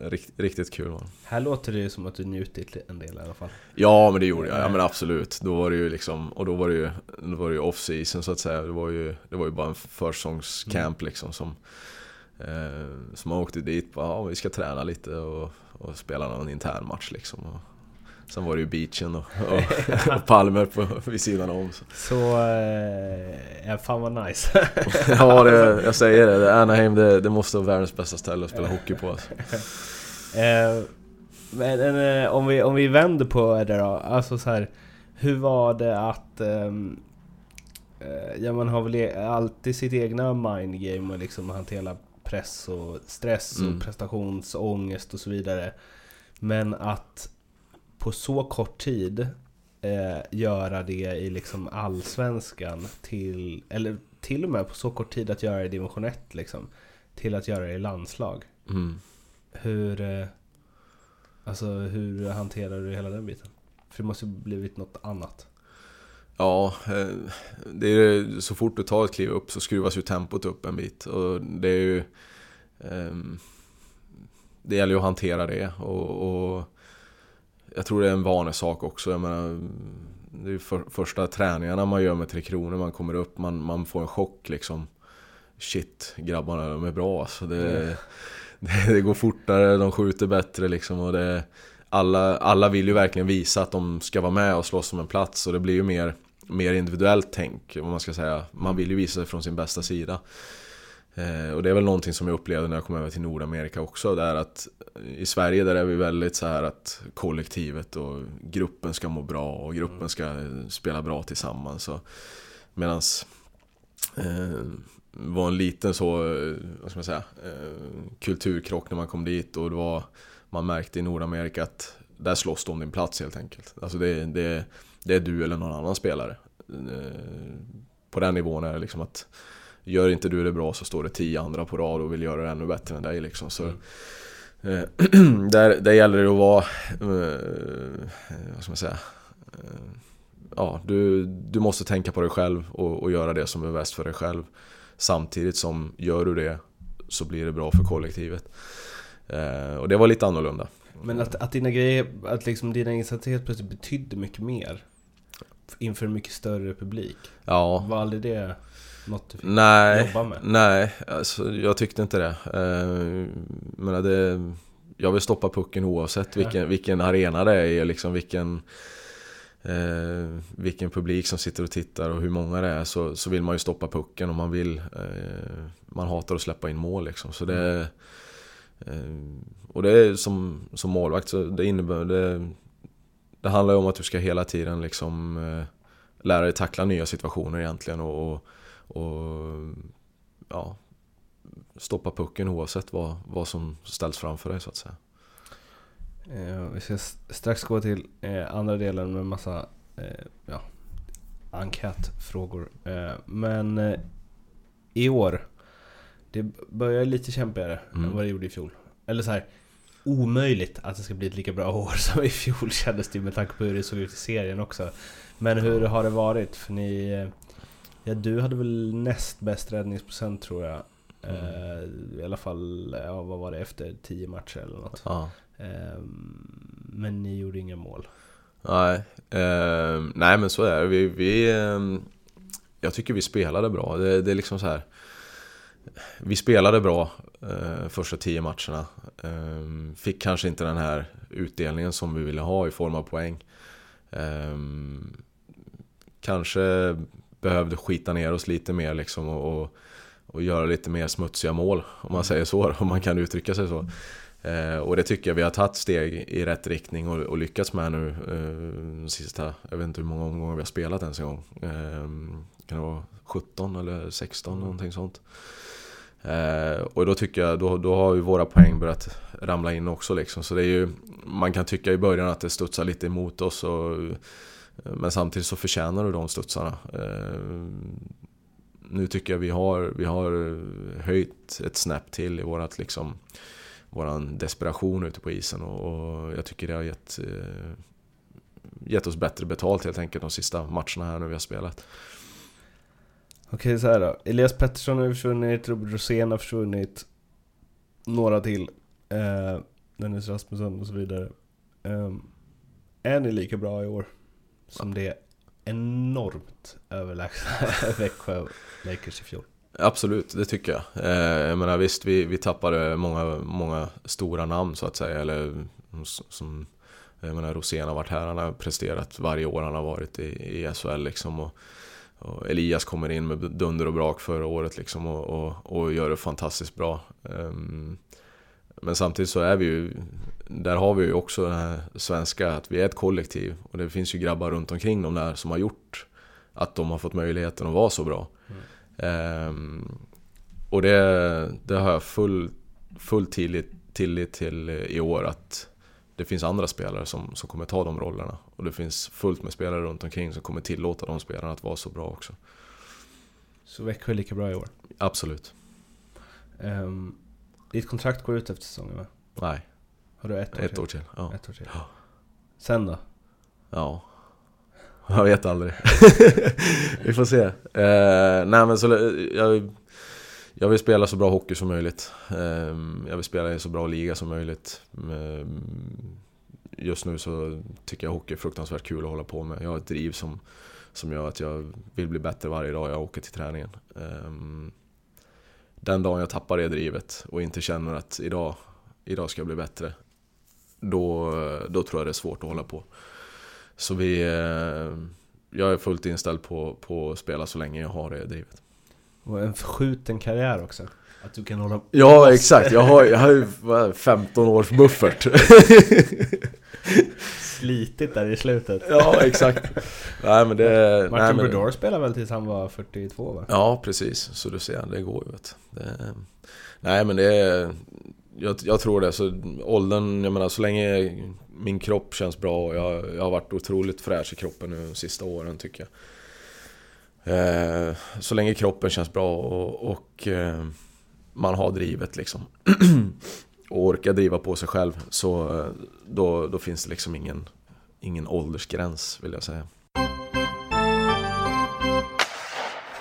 rikt, riktigt kul var. Här låter det ju som att du njutit en del i alla fall. Ja men det gjorde jag, ja men absolut. Då var det ju liksom, och då var det ju, då var det ju off-season så att säga. Det var ju, det var ju bara en försäsongscamp liksom som eh, Så man åkte dit, bara, ja vi ska träna lite och, och spela någon intern match liksom. Och, sen var det ju beachen och, och, och palmer på, vid sidan om. Så. Så, eh, ja, fan vad nice. Ja, det, jag säger det. Anaheim, det, det måste vara världens bästa ställe att spela hockey på. Alltså. Eh, men eh, om, vi, om vi vänder på det då, alltså så här, hur var det att... ehm, eh, ja man har väl e- alltid sitt egna mindgame och liksom hantera press och stress Mm. och prestationsångest och så vidare. Men att på så kort tid eh, göra det i liksom allsvenskan till, eller till och med på så kort tid att göra det i division 1 liksom, till att göra det i landslag. Mm. Hur, eh, alltså, hur hanterar du hela den biten? För det måste ju blivit något annat. Ja, eh, det är, så fort du tar ett kliv upp så skruvas ju tempot upp en bit. Och det är ju... ehm, Det gäller ju att hantera det och, och jag tror det är en vanesak också. Jag menar, det är ju för, första träningarna man gör med Tre Kronor, man kommer upp, man, man får en chock liksom. Shit, grabbarna de är bra alltså. Det, det, det går fortare, de skjuter bättre liksom. Och det, alla, alla vill ju verkligen visa att de ska vara med och slåss om en plats. Och det blir ju mer, mer individuellt tänk, Om man ska säga. Man vill ju visa sig från sin bästa sida. Eh, och det är väl någonting som jag upplevde när jag kom över till Nordamerika också. Det är att i Sverige där är vi väldigt så här att kollektivet och gruppen ska må bra och gruppen ska spela bra tillsammans. Medans eh, var en liten så, eh, vad ska man säga, eh, kulturkrock när man kom dit och det var, man märkte i Nordamerika att där slåss du om din plats helt enkelt. Alltså det, det, det är du eller någon annan spelare. Eh, på den nivån är det liksom att Gör inte du det bra så står det tio andra på rad och vill göra det ännu bättre än dig liksom. Så, eh, där, där gäller det att vara, eh, vad ska man säga, ja, du, du måste tänka på dig själv och, och göra det som är bäst för dig själv. Samtidigt som gör du det så blir det bra för kollektivet. Eh, och det var lite annorlunda. Men att, att dina grejer, att liksom dina helt plötsligt betydde mycket mer inför en mycket större publik. Ja, Var aldrig det något du fick nej, jobba med? nej, alltså, jag tyckte inte det. Eh, men det. Jag vill stoppa pucken oavsett vilken, vilken arena det är, liksom vilken eh, vilken publik som sitter och tittar och hur många det är så, så vill man ju stoppa pucken och man vill eh, Man hatar att släppa in mål liksom så det eh, Eh, och det är som, som målvakt så det innebär det, det handlar ju om att du ska hela tiden liksom eh, Lära dig tackla nya situationer egentligen och, och, och Ja Stoppa pucken oavsett vad, vad som ställs framför dig så att säga Eh, vi ska strax gå till eh, andra delen med massa eh, ja, enkätfrågor. Eh, men i år, det börjar lite kämpigare Mm. än vad det gjorde i fjol. Eller så här, omöjligt att det ska bli ett lika bra år som i fjol kändes det med tanke på hur det såg ut i serien också. Men hur har det varit? För ni, eh, ja du hade väl näst bäst räddningsprocent tror jag. Eh, I alla fall, ja vad var det, efter 10 matcher eller något. Ja Ehm, Men ni gjorde inga mål. Nej, eh, nej men så är det. Vi, vi, eh, jag tycker vi spelade bra. Det, det är liksom så här. Vi spelade bra eh, första tio matcherna. Eh, fick kanske inte den här utdelningen som vi ville ha i form av poäng. Eh, kanske behövde skita ner oss lite mer liksom och, och, och göra lite mer smutsiga mål. Om man säger så, om man kan uttrycka sig så. Ehm, och det tycker jag vi har tagit steg i rätt riktning och, och lyckats med nu eh, de sista, jag vet inte hur många omgångar vi har spelat ens en gång. Eh, kan det vara 17 eller 16 någonting sånt. Eh, och då tycker jag, då, då har ju våra poäng börjat ramla in också liksom. Så det är ju, man kan tycka i början att det studsar lite emot oss och, eh, men samtidigt så förtjänar du de studsarna. Eh, nu tycker jag vi har, vi har höjt ett snäpp till i vårat liksom våran desperation ute på isen och, och jag tycker det har gett, eh, gett oss bättre betalt helt enkelt de sista matcherna här nu vi har spelat. Okej, så här då. Elias Pettersson har ju försvunnit, Robert Rosén har försvunnit. några till. Eh, Dennis Rasmusson och så vidare. Eh, är ni lika bra i år som det enormt överlägsna Växjö Lakers i fjol? Absolut, det tycker jag. Eh, jag menar visst, vi, vi tappade många, många stora namn så att säga. Eller som, jag menar Rosén har varit här, han har presterat varje år han har varit i, i SHL liksom. Och, och Elias kommer in med dunder och brak förra året liksom och, och, och gör det fantastiskt bra. Um, men samtidigt så är vi ju, där har vi ju också det här svenska, att vi är ett kollektiv. Och det finns ju grabbar runt omkring dem där som har gjort att de har fått möjligheten att vara så bra. Mm. Um, och det, det har jag full, full tillit, tillit till i år att det finns andra spelare som, som kommer ta de rollerna. Och det finns fullt med spelare runt omkring som kommer tillåta de spelarna att vara så bra också. Så Växjö är lika bra i år? Absolut. Um, ditt kontrakt går ut efter säsongen va? Nej. Har du ett år ett till? År till ja. Ett år till. Ja. Sen då? Ja. Jag vet aldrig. Vi får se. Uh, nej men så, jag, jag vill spela så bra hockey som möjligt. Ehm, jag vill spela i en så bra liga som möjligt. Ehm, just nu så tycker jag hockey är fruktansvärt kul att hålla på med. Jag har ett driv som, som gör att jag vill bli bättre varje dag jag åker till träningen. Ehm, den dagen jag tappar det drivet och inte känner att idag, idag ska jag bli bättre. Då, då tror jag det är svårt att hålla på. Så vi, jag är fullt inställd på, på att spela så länge jag har det drivet. Och en förskjuten karriär också. Att du kan hålla Ja exakt, jag har, jag har ju 15 års buffert. Slitit där i slutet. Ja exakt. Nej men det Martin nej, Brodeur spelade väl tills han var 42 va? Ja precis, så du ser, det går ju vet det, Nej men det är jag, jag, tror det, så åldern, jag menar så länge min kropp känns bra och jag, jag har varit otroligt fräsch i kroppen nu de sista åren tycker jag Eh, så länge kroppen känns bra och, och eh, man har drivet liksom. och orkar driva på sig själv så eh, då, då finns det liksom ingen, ingen åldersgräns vill jag säga.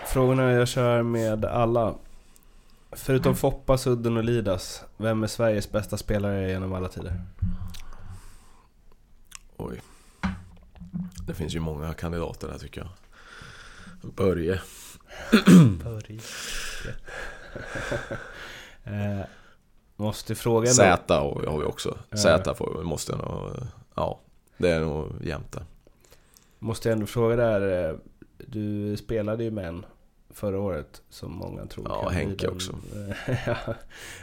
Frågorna jag kör med alla. Förutom Foppa, Sudden och Lidas, vem är Sveriges bästa spelare genom alla tider? Oj. Det finns ju många kandidater där tycker jag. Börje. Börje. eh, måste fråga Z har vi också. Z får, måste nog... Ja, det är nog jämnt där. Måste jag ändå fråga där. Eh, du spelade ju med en förra året som många tror Ja, Henke också.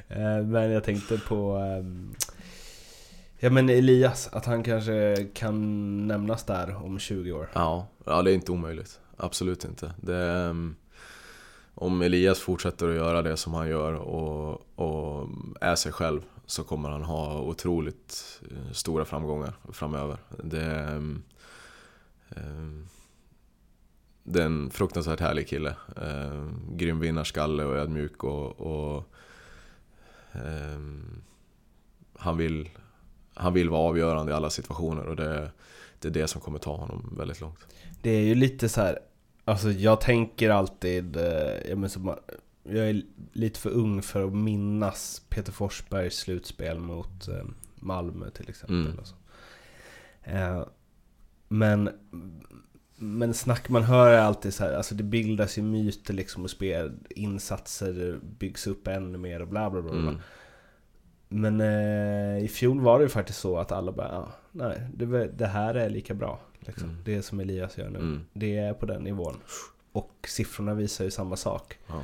Eh, men jag tänkte på ehm, Ja men Elias, att han kanske kan nämnas där om 20 år. Ja, ja det är inte omöjligt. Absolut inte. Det, ehm, om Elias fortsätter att göra det som han gör och, och är sig själv så kommer han ha otroligt eh, stora framgångar framöver. Det, ehm, ehm, det är en fruktansvärt härlig kille. Grym vinnarskalle och ödmjuk och, och han, vill, han vill vara avgörande i alla situationer och det, det är det som kommer ta honom väldigt långt. Det är ju lite så här, alltså jag tänker alltid, eh, jag, men jag är lite för ung för att minnas Peter Forsbergs slutspel mot eh, Malmö till exempel. Mm. Alltså. Eh, men, men snack man hör är alltid så här, alltså det bildas ju myter liksom och spel, insatser byggs upp ännu mer och bla bla bla. Mm. Men eh, i fjol var det ju faktiskt så att alla bara, ah, nej, det, det, här är lika bra. Liksom. Mm. Det som Elias gör nu, Mm. det är på den nivån. Och siffrorna visar ju samma sak. Ja.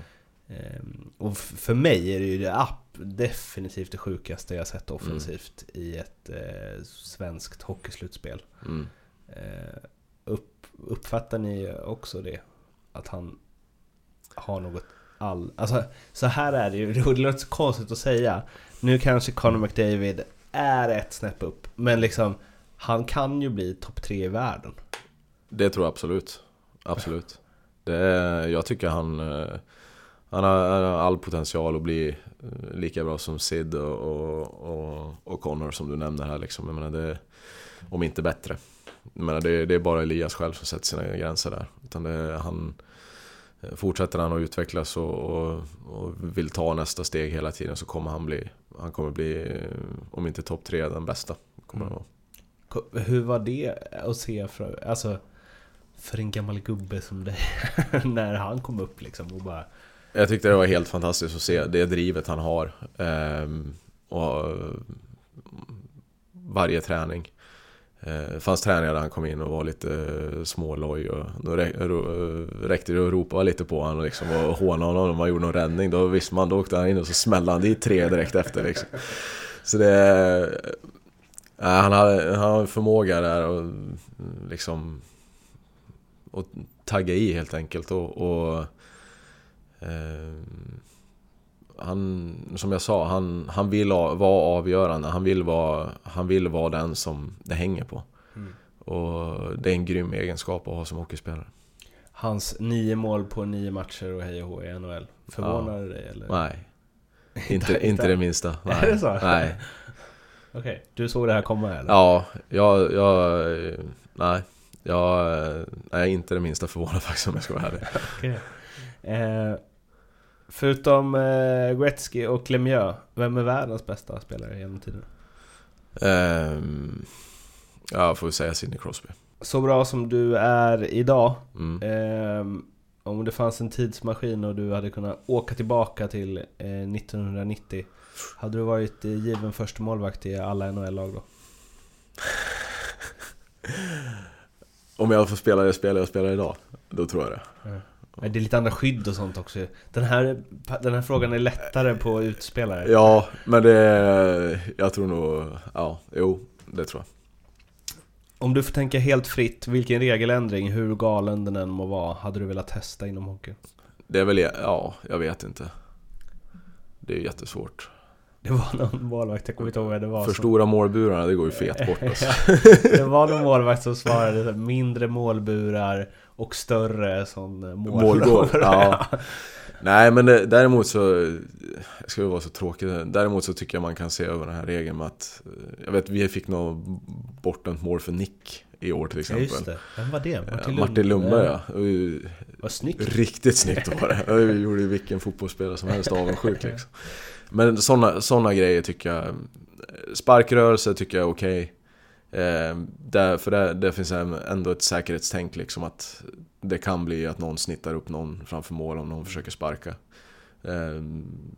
Ehm, och för mig är det ju det app, definitivt det sjukaste jag sett offensivt i ett eh, svenskt hockeyslutspel. Mm. Eh, upp, uppfattar ni också det? Att han har något all... Alltså, så här är det ju, det låter så konstigt att säga. Nu kanske Conor McDavid är ett snäpp upp, men liksom han kan ju bli topp tre i världen. Det tror jag absolut. Absolut. Det är, jag tycker han, eh, han, har, all potential att bli eh, lika bra som Sid och, och, och, Connor som du nämner här. Liksom. Jag menar, det, om inte bättre. Jag menar, det, det är bara Elias själv som sätter sina gränser där. Utan det, han, eh, Fortsätter han att utvecklas och, och, och vill ta nästa steg hela tiden så kommer han bli Han kommer bli, om inte topp tre, den bästa kommer han vara. Hur var det att se för, alltså, för en gammal gubbe som dig när han kom upp liksom och bara Jag tyckte det var helt fantastiskt att se det drivet han har. Ehm, och varje träning. Eh, det fanns träningar där han kom in och var lite eh, småloj och då eh, räckte det att ropa lite på honom liksom och håna honom om han gjorde någon räddning. Då visste man, då åkte han in och så smällde han dit tre direkt efter liksom. Så det... Nej, han har, han en förmåga där och liksom... Och tagga i helt enkelt och... och eh, han, som jag sa, han, han vill vara avgörande. Han vill vara, han vill vara den som det hänger på. Och det är en grym egenskap att ha som hockeyspelare. Hans nio mål på nio matcher och hej och hå i NHL. Förvånar det dig eller? Nej. Inte, inte det minsta. Nej. Är det så? Nej. Okej, du såg det här komma eller? Ja, jag... jag nej. Jag är inte det minsta förvånad faktiskt om jag ska vara ärlig. Okej. Eh, förutom eh, Gretzky och Lemieux, vem är världens bästa spelare genom tiden? Ehm, ja, får säga Sidney Crosby. Så bra som du är idag, Mm. ehm, om det fanns en tidsmaskin och du hade kunnat åka tillbaka till eh, 1990 Hade du varit eh, given första målvakt i alla NHL-lag då? Om jag får spela det spel jag spelar idag, då tror jag det. Nej, Det är lite andra skydd och sånt också Den här, den här frågan är lättare på utspelare Ja, men det... Jag tror nog... Ja, jo, det tror jag. Om du får tänka helt fritt, vilken regeländring, hur galen den än må vara, hade du velat testa inom hockey? Det är väl... Ja, jag vet inte. Det är jättesvårt. Det var någon målvakt, jag kommer inte ihåg vad det var För som- stora målburarna, det går ju fet bort alltså. Det var någon målvakt som svarade mindre målburar och större sån eh, mål Målgård, ja. Nej men det, däremot så, jag ska vara så tråkig, däremot så tycker jag man kan se över den här regeln med att, eh, jag vet vi fick nog bortdömt mål för nick i år till Ja exempel. just det, vem var det? Ja, Martin, Martin Lundberg ja. Det Vad snyggt! Riktigt snyggt var det. Det gjorde ju vilken fotbollsspelare som helst avundsjuk liksom. Men sådana såna grejer tycker jag, sparkrörelse tycker jag är okej. Eh, där, för där, där finns ändå ett säkerhetstänk liksom att det kan bli att någon snittar upp någon framför mål om någon försöker sparka. Eh,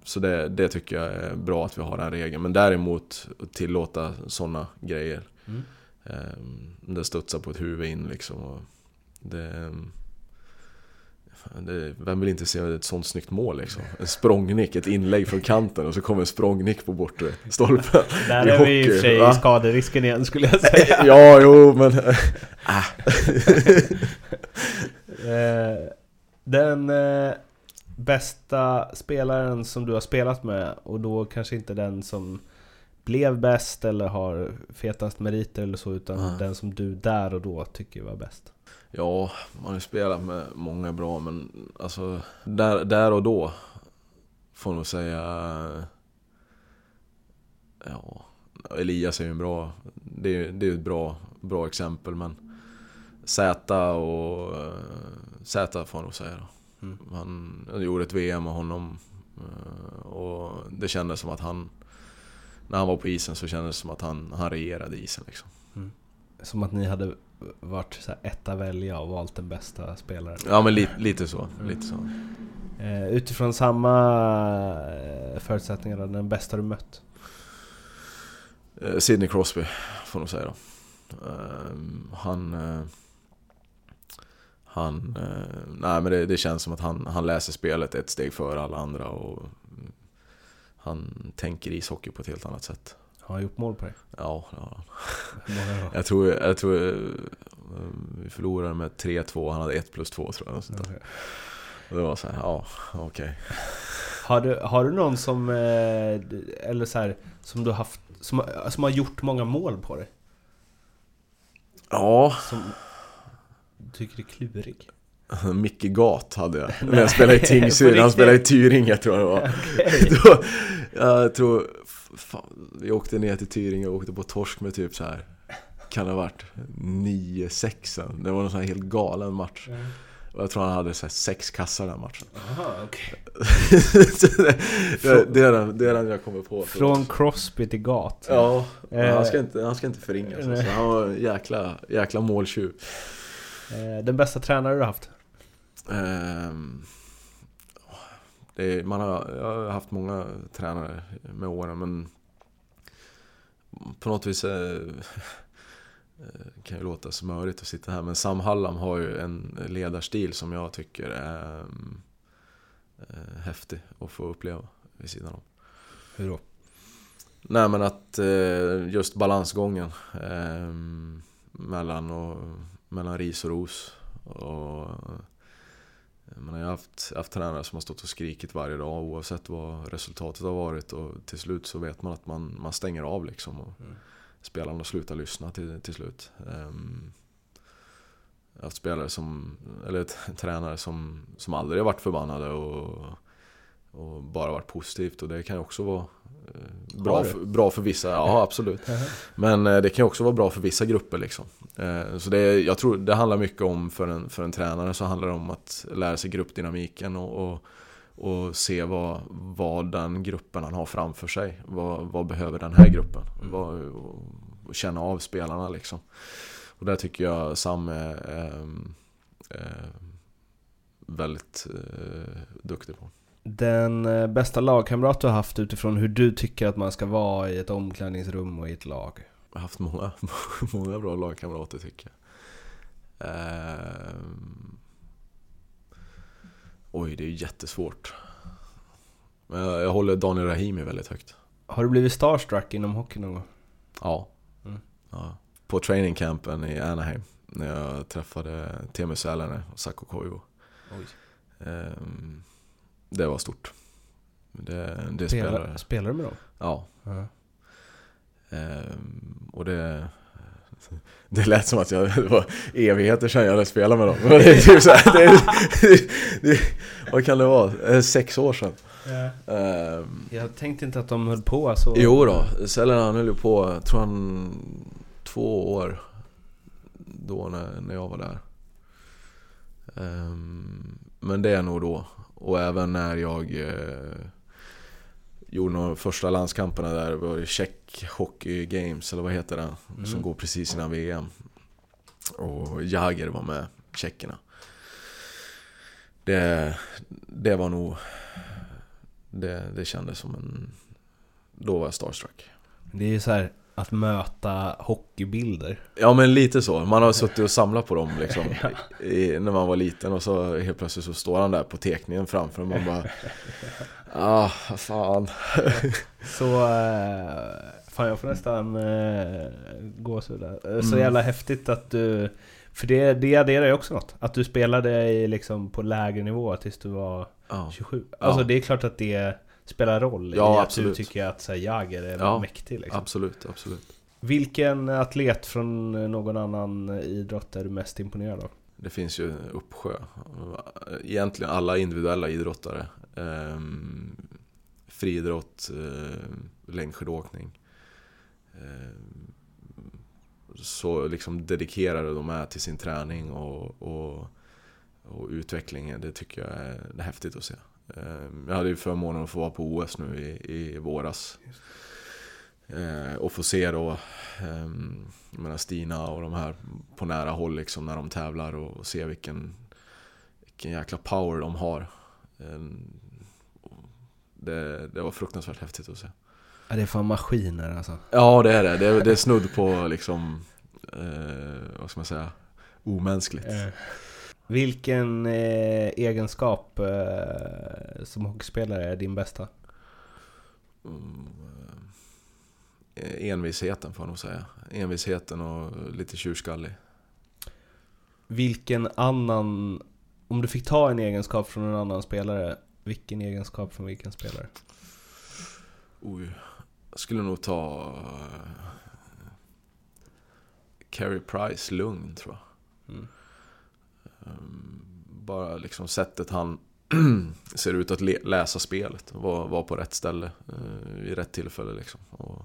så det, det tycker jag är bra att vi har den regeln. Men däremot att tillåta sådana grejer. Mm. Eh, det studsar på ett huvud in liksom. Det, det, vem vill inte se ett sånt snyggt mål liksom? En språngnick, ett inlägg från kanten och så kommer en språngnick på bortre stolpen. Där är vi i och för hockey, sig va? skaderisken igen skulle jag säga ja, jo, men... Eh, Den eh, bästa spelaren som du har spelat med och då kanske inte den som blev bäst eller har fetast meriter eller så utan Mm. den som du där och då tycker var bäst. Ja, man har ju spelat med många bra men alltså där, där och då får nog säga Ja Elias är ju en bra Det är ju ett bra, bra exempel men Z och eh, Z får jag nog säga då. Mm. Han jag gjorde ett VM med honom eh, Och det kändes som att han När han var på isen så kändes det som att han, han regerade isen liksom. Som att ni hade varit så här etta välja och valt den bästa spelaren. Ja men li, lite så, lite så. Eh, utifrån samma eh, förutsättningar, den bästa du mött? Eh, Sidney Crosby, får nog säga då. Ehm, han... han... eh, nej men det, det känns som att han, han läser spelet ett steg före alla andra och... Han tänker ishockey på ett helt annat sätt. Har han gjort mål på dig? Ja. Hur många då? Jag tror, jag tror eh, vi förlorade med 3-2, han hade 1 plus 2 tror jag. sånt. Och det var så här, ja, okej. Har du, har du någon som, eh, eller så här, som du haft, som, som har gjort många mål på dig? Ja, Som tycker är klurig? Micke Gat hade jag. När jag spelade i Tingsryd, han spelade i Tyringe tror jag det var. Då, jag tror, fan, vi åkte ner till Tyringe och åkte på torsk med typ så här. Kan det ha varit 9-6 Det var en sån här helt galen match. Och jag tror han hade så sex kassar den matchen. Aha, okay. det, det, är den, det är den jag kommer på. Från Crosby till Gat. Ja, Eh, han, ska inte, han ska inte förringas. Alltså. Han var en jäkla, jäkla måltjuv. Eh, Den bästa tränare du har haft? Ehm, är, man har, jag har haft många tränare med åren men på något vis eh, eh, kan ju låta smörigt att sitta här men Sam Hallam har ju en ledarstil som jag tycker är häftig att få uppleva vid sidan om. Hur då? Nej men att just balansgången eh, mellan, och, mellan ris och ros. Och, jag, menar, jag har haft, haft tränare som har stått och skrikit varje dag oavsett vad resultatet har varit och till slut så vet man att man, man stänger av liksom. Och Spelarna slutar lyssna till, till slut. Ehm, jag har haft spelare som, eller tränare som, som aldrig har varit förbannade och, och bara varit positivt och det kan ju också vara eh, bra, Har du? för, bra för vissa, ja absolut. Men eh, det kan också vara bra för vissa grupper liksom. Eh, Så det, är- jag tror det handlar mycket om, för en, för en tränare så handlar det om att lära sig gruppdynamiken och, och, och se vad, vad den gruppen han har framför sig. Vad, vad behöver den här gruppen? Vad, och, känna av spelarna liksom. Och där tycker jag Sam är ehm, eh, väldigt eh, duktig på. Den eh, bästa lagkamrat du har haft utifrån hur du tycker att man ska vara i ett omklädningsrum och i ett lag? Jag har haft många, många bra lagkamrater tycker jag. Ehm. Oj, det är jättesvårt. Men jag, jag håller Daniel Rahimi väldigt högt. Har du blivit starstruck inom hockey någon gång? Ja. Mm. ja. På trainingcampen i Anaheim. När jag träffade Teemu Sälänen och Sakko Koivu. Ehm, det var stort. Det, det Spelar, spelade... spelar du med dem? Ja. Ja. Ehm, och det... Det lät som att jag, det var evigheter sedan jag hade spelat med dem. Men det är typ så här, det, det, det, vad kan det vara? Eh, Sex år sedan. Ehm, Jag tänkte inte att de höll på så. jo då, Sällan han höll ju på, tror han två år då när, när jag var där. Ehm, men det är nog då. Och även när jag eh, gjorde de första landskamperna där, det var det Czech Hockey Games, eller vad heter det? Som går precis innan VM. Och Jagger var med, tjeckerna. Det, det var nog... Det, det kändes som en... Då var jag starstruck. Det är ju så här att möta hockeybilder. Ja men lite så, man har suttit och samlat på dem liksom i, När man var liten och så helt plötsligt så står han där på tekningen framför och man bara Ah, fan Så... eh, Fan jag får nästan uh, gåshud där. Eh, Så Mm. jävla häftigt att du... För det, det adderar ju också något. Att du spelade i, liksom på lägre nivå tills du var ja. 27. Alltså Ja. det är klart att det spelar roll i Ja, att absolut. du tycker att här, Jagger är Ja, mäktig liksom. Absolut, absolut. Vilken atlet från någon annan idrott är du mest imponerad av? Det finns ju uppsjö. Egentligen alla individuella idrottare. Ehm, Friidrott, ehm, längdskidåkning. Ehm, Så liksom dedikerade de är till sin träning och, och, och utveckling. Det tycker jag är, häftigt att se Jag hade ju förmånen att få vara på OS nu i, i våras Eh, och få se då ehm, jag menar Stina och de här på nära håll liksom när de tävlar och, och se vilken, vilken jäkla power de har. Ehm, det, det var fruktansvärt häftigt att se. Ja, det är fan maskiner alltså. Ja det är det. Det det är snudd på liksom, eh, vad ska man säga, omänskligt. Eh. Vilken eh, egenskap eh, som hockeyspelare är din bästa? Mm, eh, envisheten får jag nog säga. Envisheten och lite tjurskallig. Vilken annan... Om du fick ta en egenskap från en annan spelare, vilken egenskap från vilken spelare? Oj, jag skulle nog ta uh, Carey Price lugn tror jag. Mm. Ehm, bara liksom sättet han ser ut att läsa spelet. Vara var på rätt ställe uh, vid rätt tillfälle liksom. Och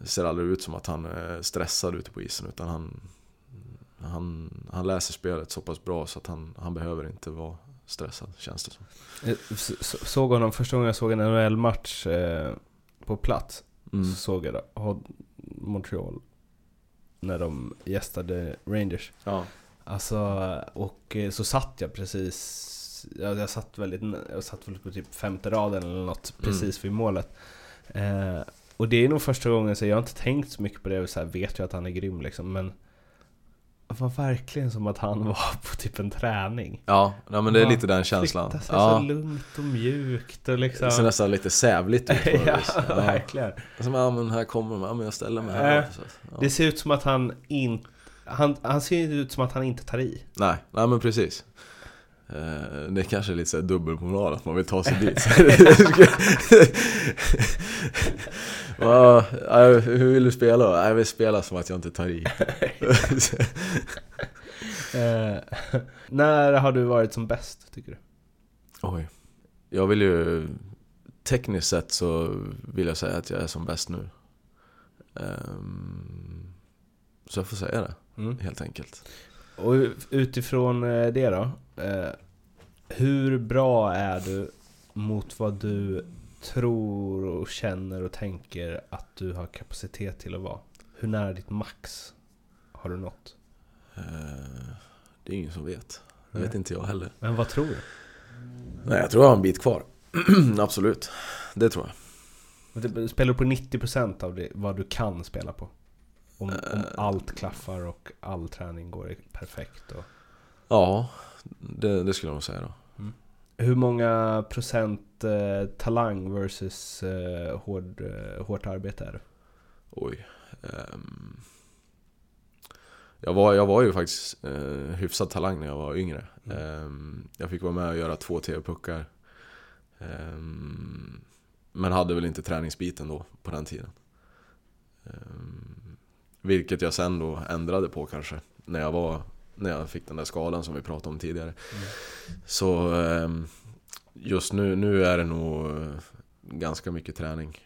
ser aldrig ut som att han är stressad ute på isen utan han, han, han läser spelet så pass bra så att han, han behöver inte vara stressad, känns det som. Jag s- såg honom första gången jag såg en NHL-match eh, på plats. Mm. Så såg jag det. Montreal. När de gästade Rangers. Ja. Alltså, och eh, så satt jag precis, jag, jag satt väldigt, jag satt väl på typ femte raden eller något, Mm. precis vid målet. Eh, och det är nog första gången, så jag har inte tänkt så mycket på det, så här, vet ju att han är grym liksom, men det var verkligen som att han var på typ en träning. Ja, nej, men det är Ja, lite den känslan. Sig så Ja, lugnt och mjukt och liksom... det ser nästan lite sävligt ut på ja. Ja. verkligen. Som, ja men här kommer de, ja men jag ställer mig här. Så, ja. Det ser ut som att han inte... Han, han ser ut som att han inte tar i. Nej, nej men precis. Eh, Det är kanske lite så här dubbelmoral att man vill ta sig dit. ja, hur vill du spela då? Jag vill spela som att jag inte tar i. Eh, när har du varit som bäst, tycker du? Oj. Jag vill ju... Tekniskt sett så vill jag säga att jag är som bäst nu. Ehm, så jag får säga det, Mm. helt enkelt. Och utifrån eh, det då? Eh, hur bra är du mot vad du tror och känner och tänker att du har kapacitet till att vara? Hur nära ditt max har du nått? Eh, det är ingen som vet. Det vet inte jag heller. Men vad tror du? Nej, jag tror jag har en bit kvar. Absolut. Det tror jag. Det- Spelar du på 90% av det, vad du kan spela på? Om, om Eh. allt klaffar och all träning går perfekt och... Ja, det, det skulle jag nog säga då. Hur många procent eh, talang versus eh, hård, eh, hårt arbete är det? Oj. ehm. jag, var, jag var ju faktiskt eh, hyfsad talang när jag var yngre. Ehm, jag fick vara med och göra två TV-puckar. Ehm, men hade väl inte träningsbiten då på den tiden. Vilket jag sen då ändrade på kanske. När jag, var, när jag fick den där skadan som vi pratade om tidigare. Så ehm, just nu, nu är det nog ganska mycket träning.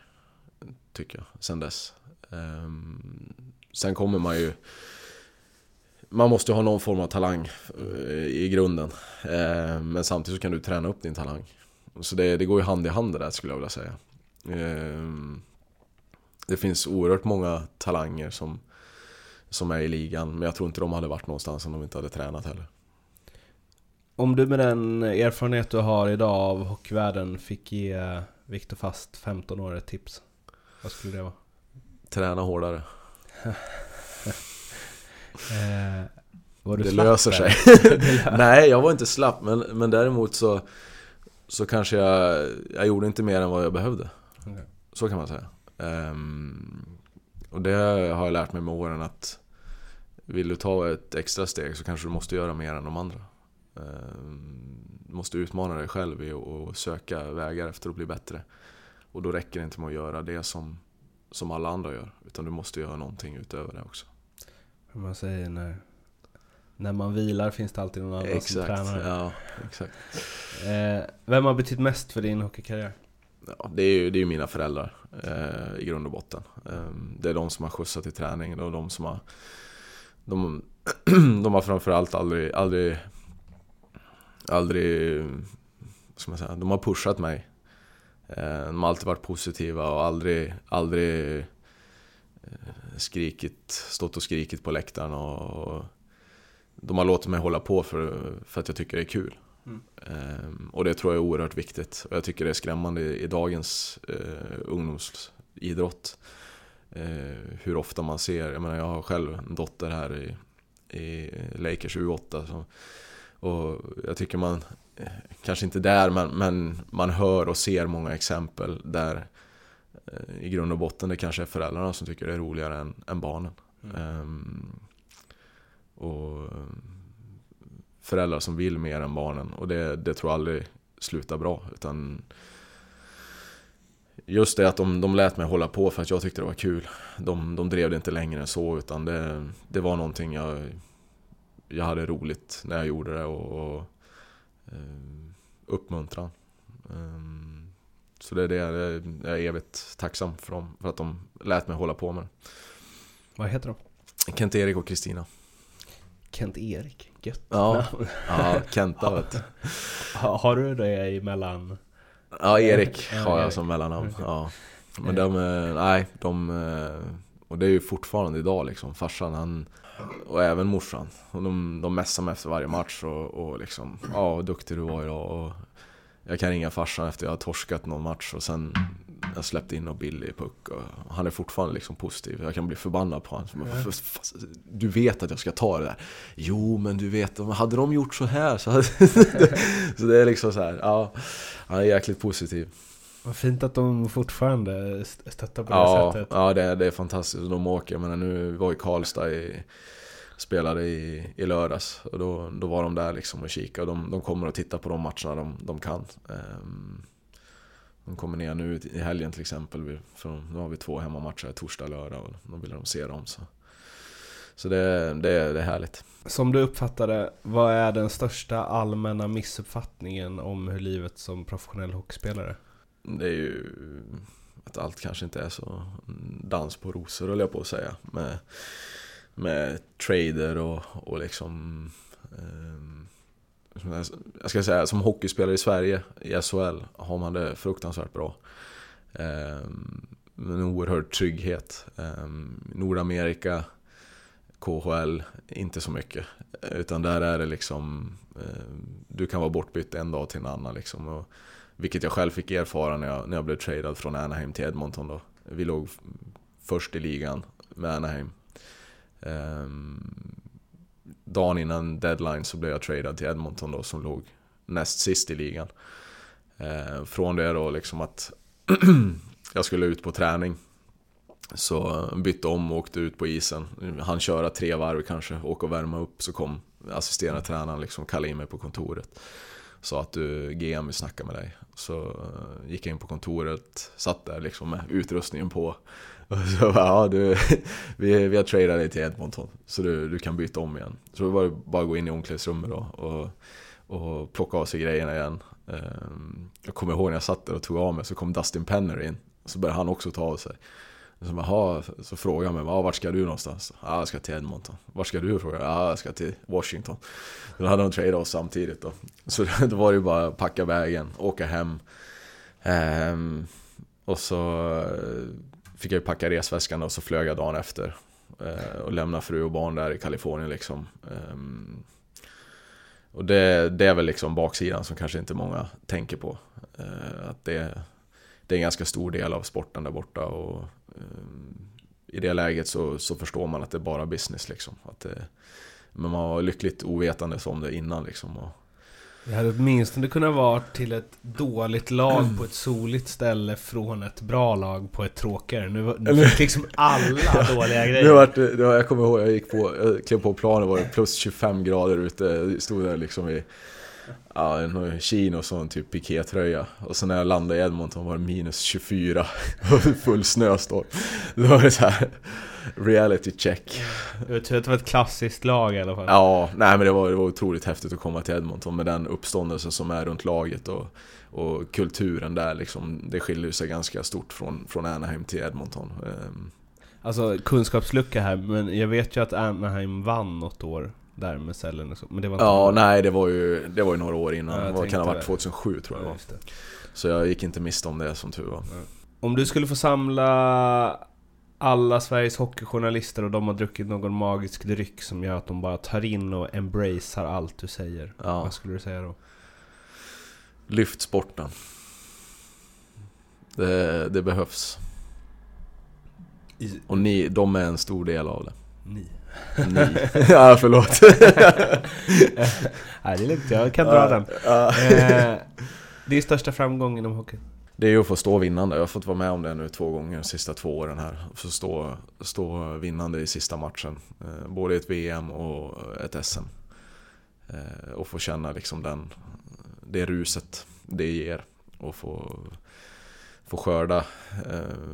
Tycker jag, sen dess. Ehm, sen kommer man ju... Man måste ju ha någon form av talang eh, i grunden. Ehm, men samtidigt så kan du träna upp din talang. Så det, det går ju hand i hand det där skulle jag vilja säga. Det finns oerhört många talanger som, som är i ligan. Men jag tror inte de hade varit någonstans om de inte hade tränat heller. Om du med den erfarenhet du har idag av hockeyvärlden fick ge Viktor Fast 15 år ett tips. Vad skulle det vara? Träna hårdare. Eh, var du Det slapp löser sig. Nej, jag var inte slapp. Men, men däremot så, så kanske jag, jag gjorde inte mer än vad jag behövde. Okej. Så kan man säga. Ehm, och det har jag lärt mig med åren att vill du ta ett extra steg så kanske du måste göra mer än de andra. Ehm, du måste utmana dig själv i att söka vägar efter att bli bättre. Och då räcker det inte med att göra det som, som alla andra gör. Utan du måste göra någonting utöver det också. Som man säger när, när man vilar finns det alltid någon annan som tränar. ja, exakt. Eh, vem har betytt mest för din hockeykarriär? Ja, det är ju det är ju mina föräldrar eh, i grund och botten. Eh, det är de som har skjutsat till träning. Det är de som har... De, de har framförallt aldrig, aldrig... Aldrig... vad Ska man säga, de har pushat mig. Eh, de har alltid varit positiva och aldrig... aldrig eh, skrikit, stått och skrikit på läktaren och, och de har låtit mig hålla på för, för att jag tycker det är kul. Ehm, och det tror jag är oerhört viktigt. Och jag tycker det är skrämmande i, i dagens eh, ungdomsidrott. Eh, hur ofta man ser, jag menar jag har själv en dotter här i, i Lakers U8. Så, och jag tycker man, eh, kanske inte där, men, men man hör och ser många exempel där eh, i grund och botten det kanske är föräldrarna som tycker det är roligare än, än barnen. Ehm, och föräldrar som vill mer än barnen. Och det, det tror jag aldrig slutar bra utan Just det att de, de lät mig hålla på för att jag tyckte det var kul. De, de drev det inte längre än så utan det, det var någonting jag Jag hade roligt när jag gjorde det och, och eh, Uppmuntran. Ehm, Så det är det jag är evigt tacksam för dem för att de lät mig hålla på med det. Vad heter de? Kent-Erik och Kristina Kent-Erik, gött Ja, ja Kenta vet du. Ha, Har du det emellan? Ja, Erik Ja, har jag Erik. som mellannamn. Ja. Men de, eh, nej, de... eh, Och det är ju fortfarande idag liksom. Farsan han... Och även morsan. Och de, de messar mig efter varje match och, och liksom... Ja, vad duktig du var idag. Och jag kan ringa farsan efter jag har torskat någon match och sen... Jag släppte in någon billig puck och han är fortfarande liksom positiv. Jag kan bli förbannad på honom. Men fast Du vet att jag ska ta det där. Jo, men du vet, om- hade de gjort så här så hade... så det är liksom så här, ja. Han är jäkligt positiv. Vad fint att de fortfarande st- stöttar på det Ja, sättet. ja det, är- det är fantastiskt. De åker, jag menar nu var i Karlstad i, spelade i, i lördags och då, då var de där liksom och kikade. De, de kommer att titta på de matcherna de, de kan. Ehm, de kommer ner nu i helgen till exempel. För nu har vi två hemmamatcher, torsdag och lördag och då vill de se dem. Så, så det, det, det är härligt. Som du uppfattade, vad är den största allmänna missuppfattningen om hur livet som professionell hockeyspelare? Det är ju att allt kanske inte är så dans på rosor höll jag på att säga. Med, med trader och, och liksom... som jag- ska säga, som hockeyspelare i Sverige, i SHL, har man det fruktansvärt bra. Ehm, um, en oerhörd trygghet. Ehm, Nordamerika, KHL, inte så mycket. Utan där är det liksom... Ehm, du kan vara bortbytt en dag till en annan liksom. Och, vilket jag själv fick erfara när jag, när jag blev tradad från Anaheim till Edmonton då. Vi låg först i ligan med Anaheim. Dagen innan deadline så blev jag tradad till Edmonton då som låg näst sist i ligan. Eh, från det då liksom att jag skulle ut på träning. Så bytte om och åkte ut på isen. Han köra tre varv kanske, åka och värma upp. Så kom assisterande tränaren liksom kallade in mig på kontoret. Sa att du, GM vill snacka med dig. Så eh, gick jag in på kontoret, satt där liksom med utrustningen på. Och så bara, ja du, vi, vi har tradat dig till Edmonton. Så du, du kan byta om igen. Så det var bara att gå in i omklädningsrummet då och, och plocka av sig grejerna igen. Ehm, jag kommer ihåg när jag satt där och tog av mig så kom Dustin Penner in. Så började han också ta av sig. Så, aha, så frågade han mig, ah, vart ska du någonstans? Ja, jag ska till Edmonton. Vart ska du? frågade jag. Ah, jag ska till Washington. Då hade de tradeat oss samtidigt då. Så då var det ju bara att packa vägen, åka hem. Ehm, och så eh, fick jag packa resväskan och så flög jag dagen efter. Ehm, och lämna fru och barn där i Kalifornien liksom. Ehm, och det, det är väl liksom baksidan som kanske inte många tänker på. Eh, att det, det är en ganska stor del av sporten där borta. Och, i det läget så, så förstår man att det är bara business liksom. Att det, men man var lyckligt ovetandes om det innan liksom. Och, Det hade åtminstone kunnat vara till ett dåligt lag på ett soligt ställe från ett bra lag på ett tråkigare. Nu, nu fick liksom alla dåliga Det grejer. var, det var, jag kommer ihåg, jag gick på, jag klev på planen var det plus 25 grader ute, stod där liksom i Ja, en chinos och en typ pikétröja. Och så när jag landade i Edmonton var det minus 24 och full snöstorm. Då var det så här reality check. Tror att det var ett klassiskt lag i alla fall. Ja, nej men det var, det var otroligt häftigt att komma till Edmonton med den uppståndelsen som är runt laget och, och kulturen där liksom. Det skiljer sig ganska stort från, från Anaheim till Edmonton. Ehm, Alltså kunskapslucka här, men jag vet ju att Anaheim vann något år där med Sellen och så. Men det var inte Ja, nej det var ju, det var ju några år Ja, innan. det var, kan ha varit det. 2007 tror jag det Ja, var. det. Så jag gick inte miste om det som tur var. Om du skulle få samla alla Sveriges hockeyjournalister och de har druckit någon magisk dryck som gör att de bara tar in och embracear allt du säger. Ja. Vad skulle du säga då? Lyft sporten. Det, det behövs. Och ni, de är en stor del av det. Ni. Ja, förlåt. Nej, det är lugnt. Jag kan dra den. Eh, din största framgång inom hockey? Det är ju att få stå vinnande. Jag har fått vara med om det nu två gånger de sista två åren här. Få stå, stå vinnande i sista matchen. Eh, både ett VM och ett SM. Eh, och få känna liksom den, det ruset det ger. Och få, få skörda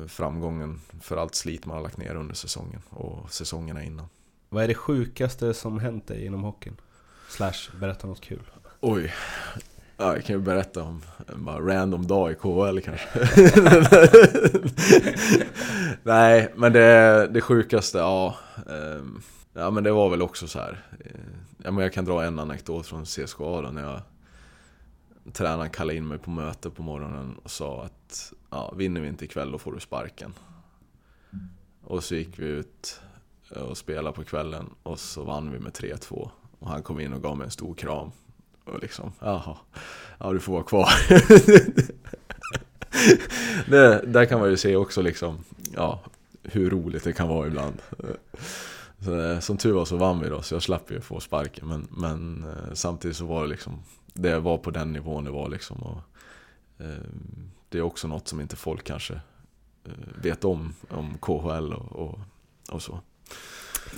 framgången för allt slit man har lagt ner under säsongen och säsongerna innan. Vad är det sjukaste som hänt dig inom hockeyn? Slash, berätta något kul. Oj. Ja, jag kan ju berätta om en bara random dag i KHL kanske. Nej, men det, det sjukaste, ja. ehm, Ja men det var väl också så här. eh, Ja, men jag kan dra en anekdot från CSKA då när jag Tränaren kallade in mig på möte på morgonen och sa att ja, vinner vi inte ikväll då får du sparken. Och så gick vi ut Eh, och spelade på kvällen och så vann vi med 3-2. Och han kom in och gav mig en stor kram. Och liksom, jaha, ja du får vara kvar. det, där kan man ju se också liksom, ja, hur roligt det kan vara ibland. Så, eh, som tur var så vann vi då, så jag slapp ju få sparken. Men, men eh, samtidigt så var det liksom, det var på den nivån det var liksom. Och, eh, det är också något som inte folk kanske eh, vet om, om KHL och, och, och så.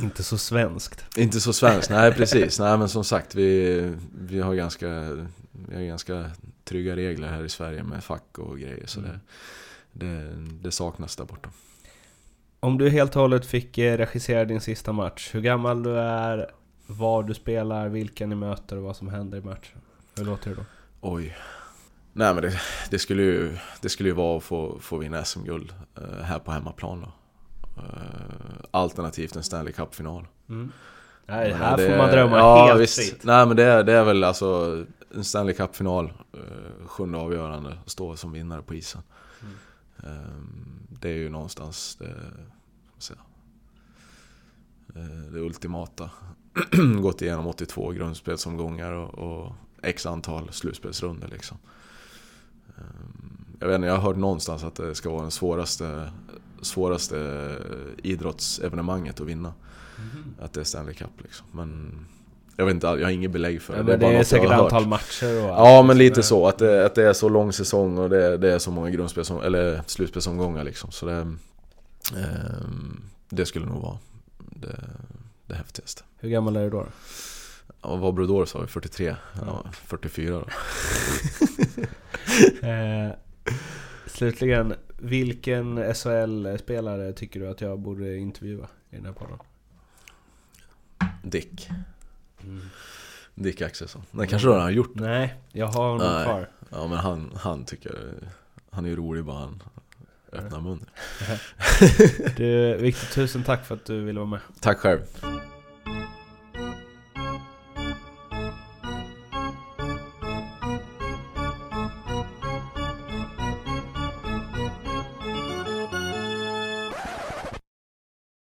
Inte så svenskt. Inte så svenskt, nej precis. Nej men som sagt, vi, vi har ganska, vi har ganska trygga regler här i Sverige med fack och grejer. Så det, det, det saknas där borta. Om du helt och hållet fick eh, regissera din sista match, hur gammal du är, var du spelar, vilka ni möter och vad som händer i matchen. Hur låter det då? Oj. Nej men det, det, skulle, ju, det skulle ju vara att få, få vinna SM-guld eh, här på hemmaplan då. Eh, alternativt en Stanley Cup-final. Mm. Nej, Men här det- får man drömma ja, helt visst. fritt. Nej men det, är- det är väl alltså en Stanley Cup-final, eh, sjunde avgörande, stå som vinnare på isen. Mm. Eh, det är ju någonstans det, säga, eh, det ultimata. Gått igenom 82 grundspelsomgångar och, och x antal slutspelsrunder liksom. Eh, Jag vet inte, jag har hört någonstans att det ska vara den svåraste, svåraste idrottsevenemanget att vinna. Att det är Stanley Cup liksom. Men jag vet inte, jag har inget belägg för det. Ja, det bara är något jag säkert har hört. antal matcher och Ja allt men lite så, att det, att det är så lång säsong och det, det är så många eller slutspelsomgångar liksom. Så det, ehm, det skulle nog vara det, det häftigaste. Hur gammal är du då? då? Ja, vad Brodor sa vi? 43? Ja, 44 då. Eh, slutligen, vilken SHL-spelare tycker du att jag borde intervjua i den här podden? Dick. Dick Axelsson. Det kanske du redan har gjort. Nej, jag har honom Nej. kvar. Ja men han, han tycker Han är ju rolig bara han öppnar munnen. Du, Viktor, tusen tack för att du ville vara med. Tack själv.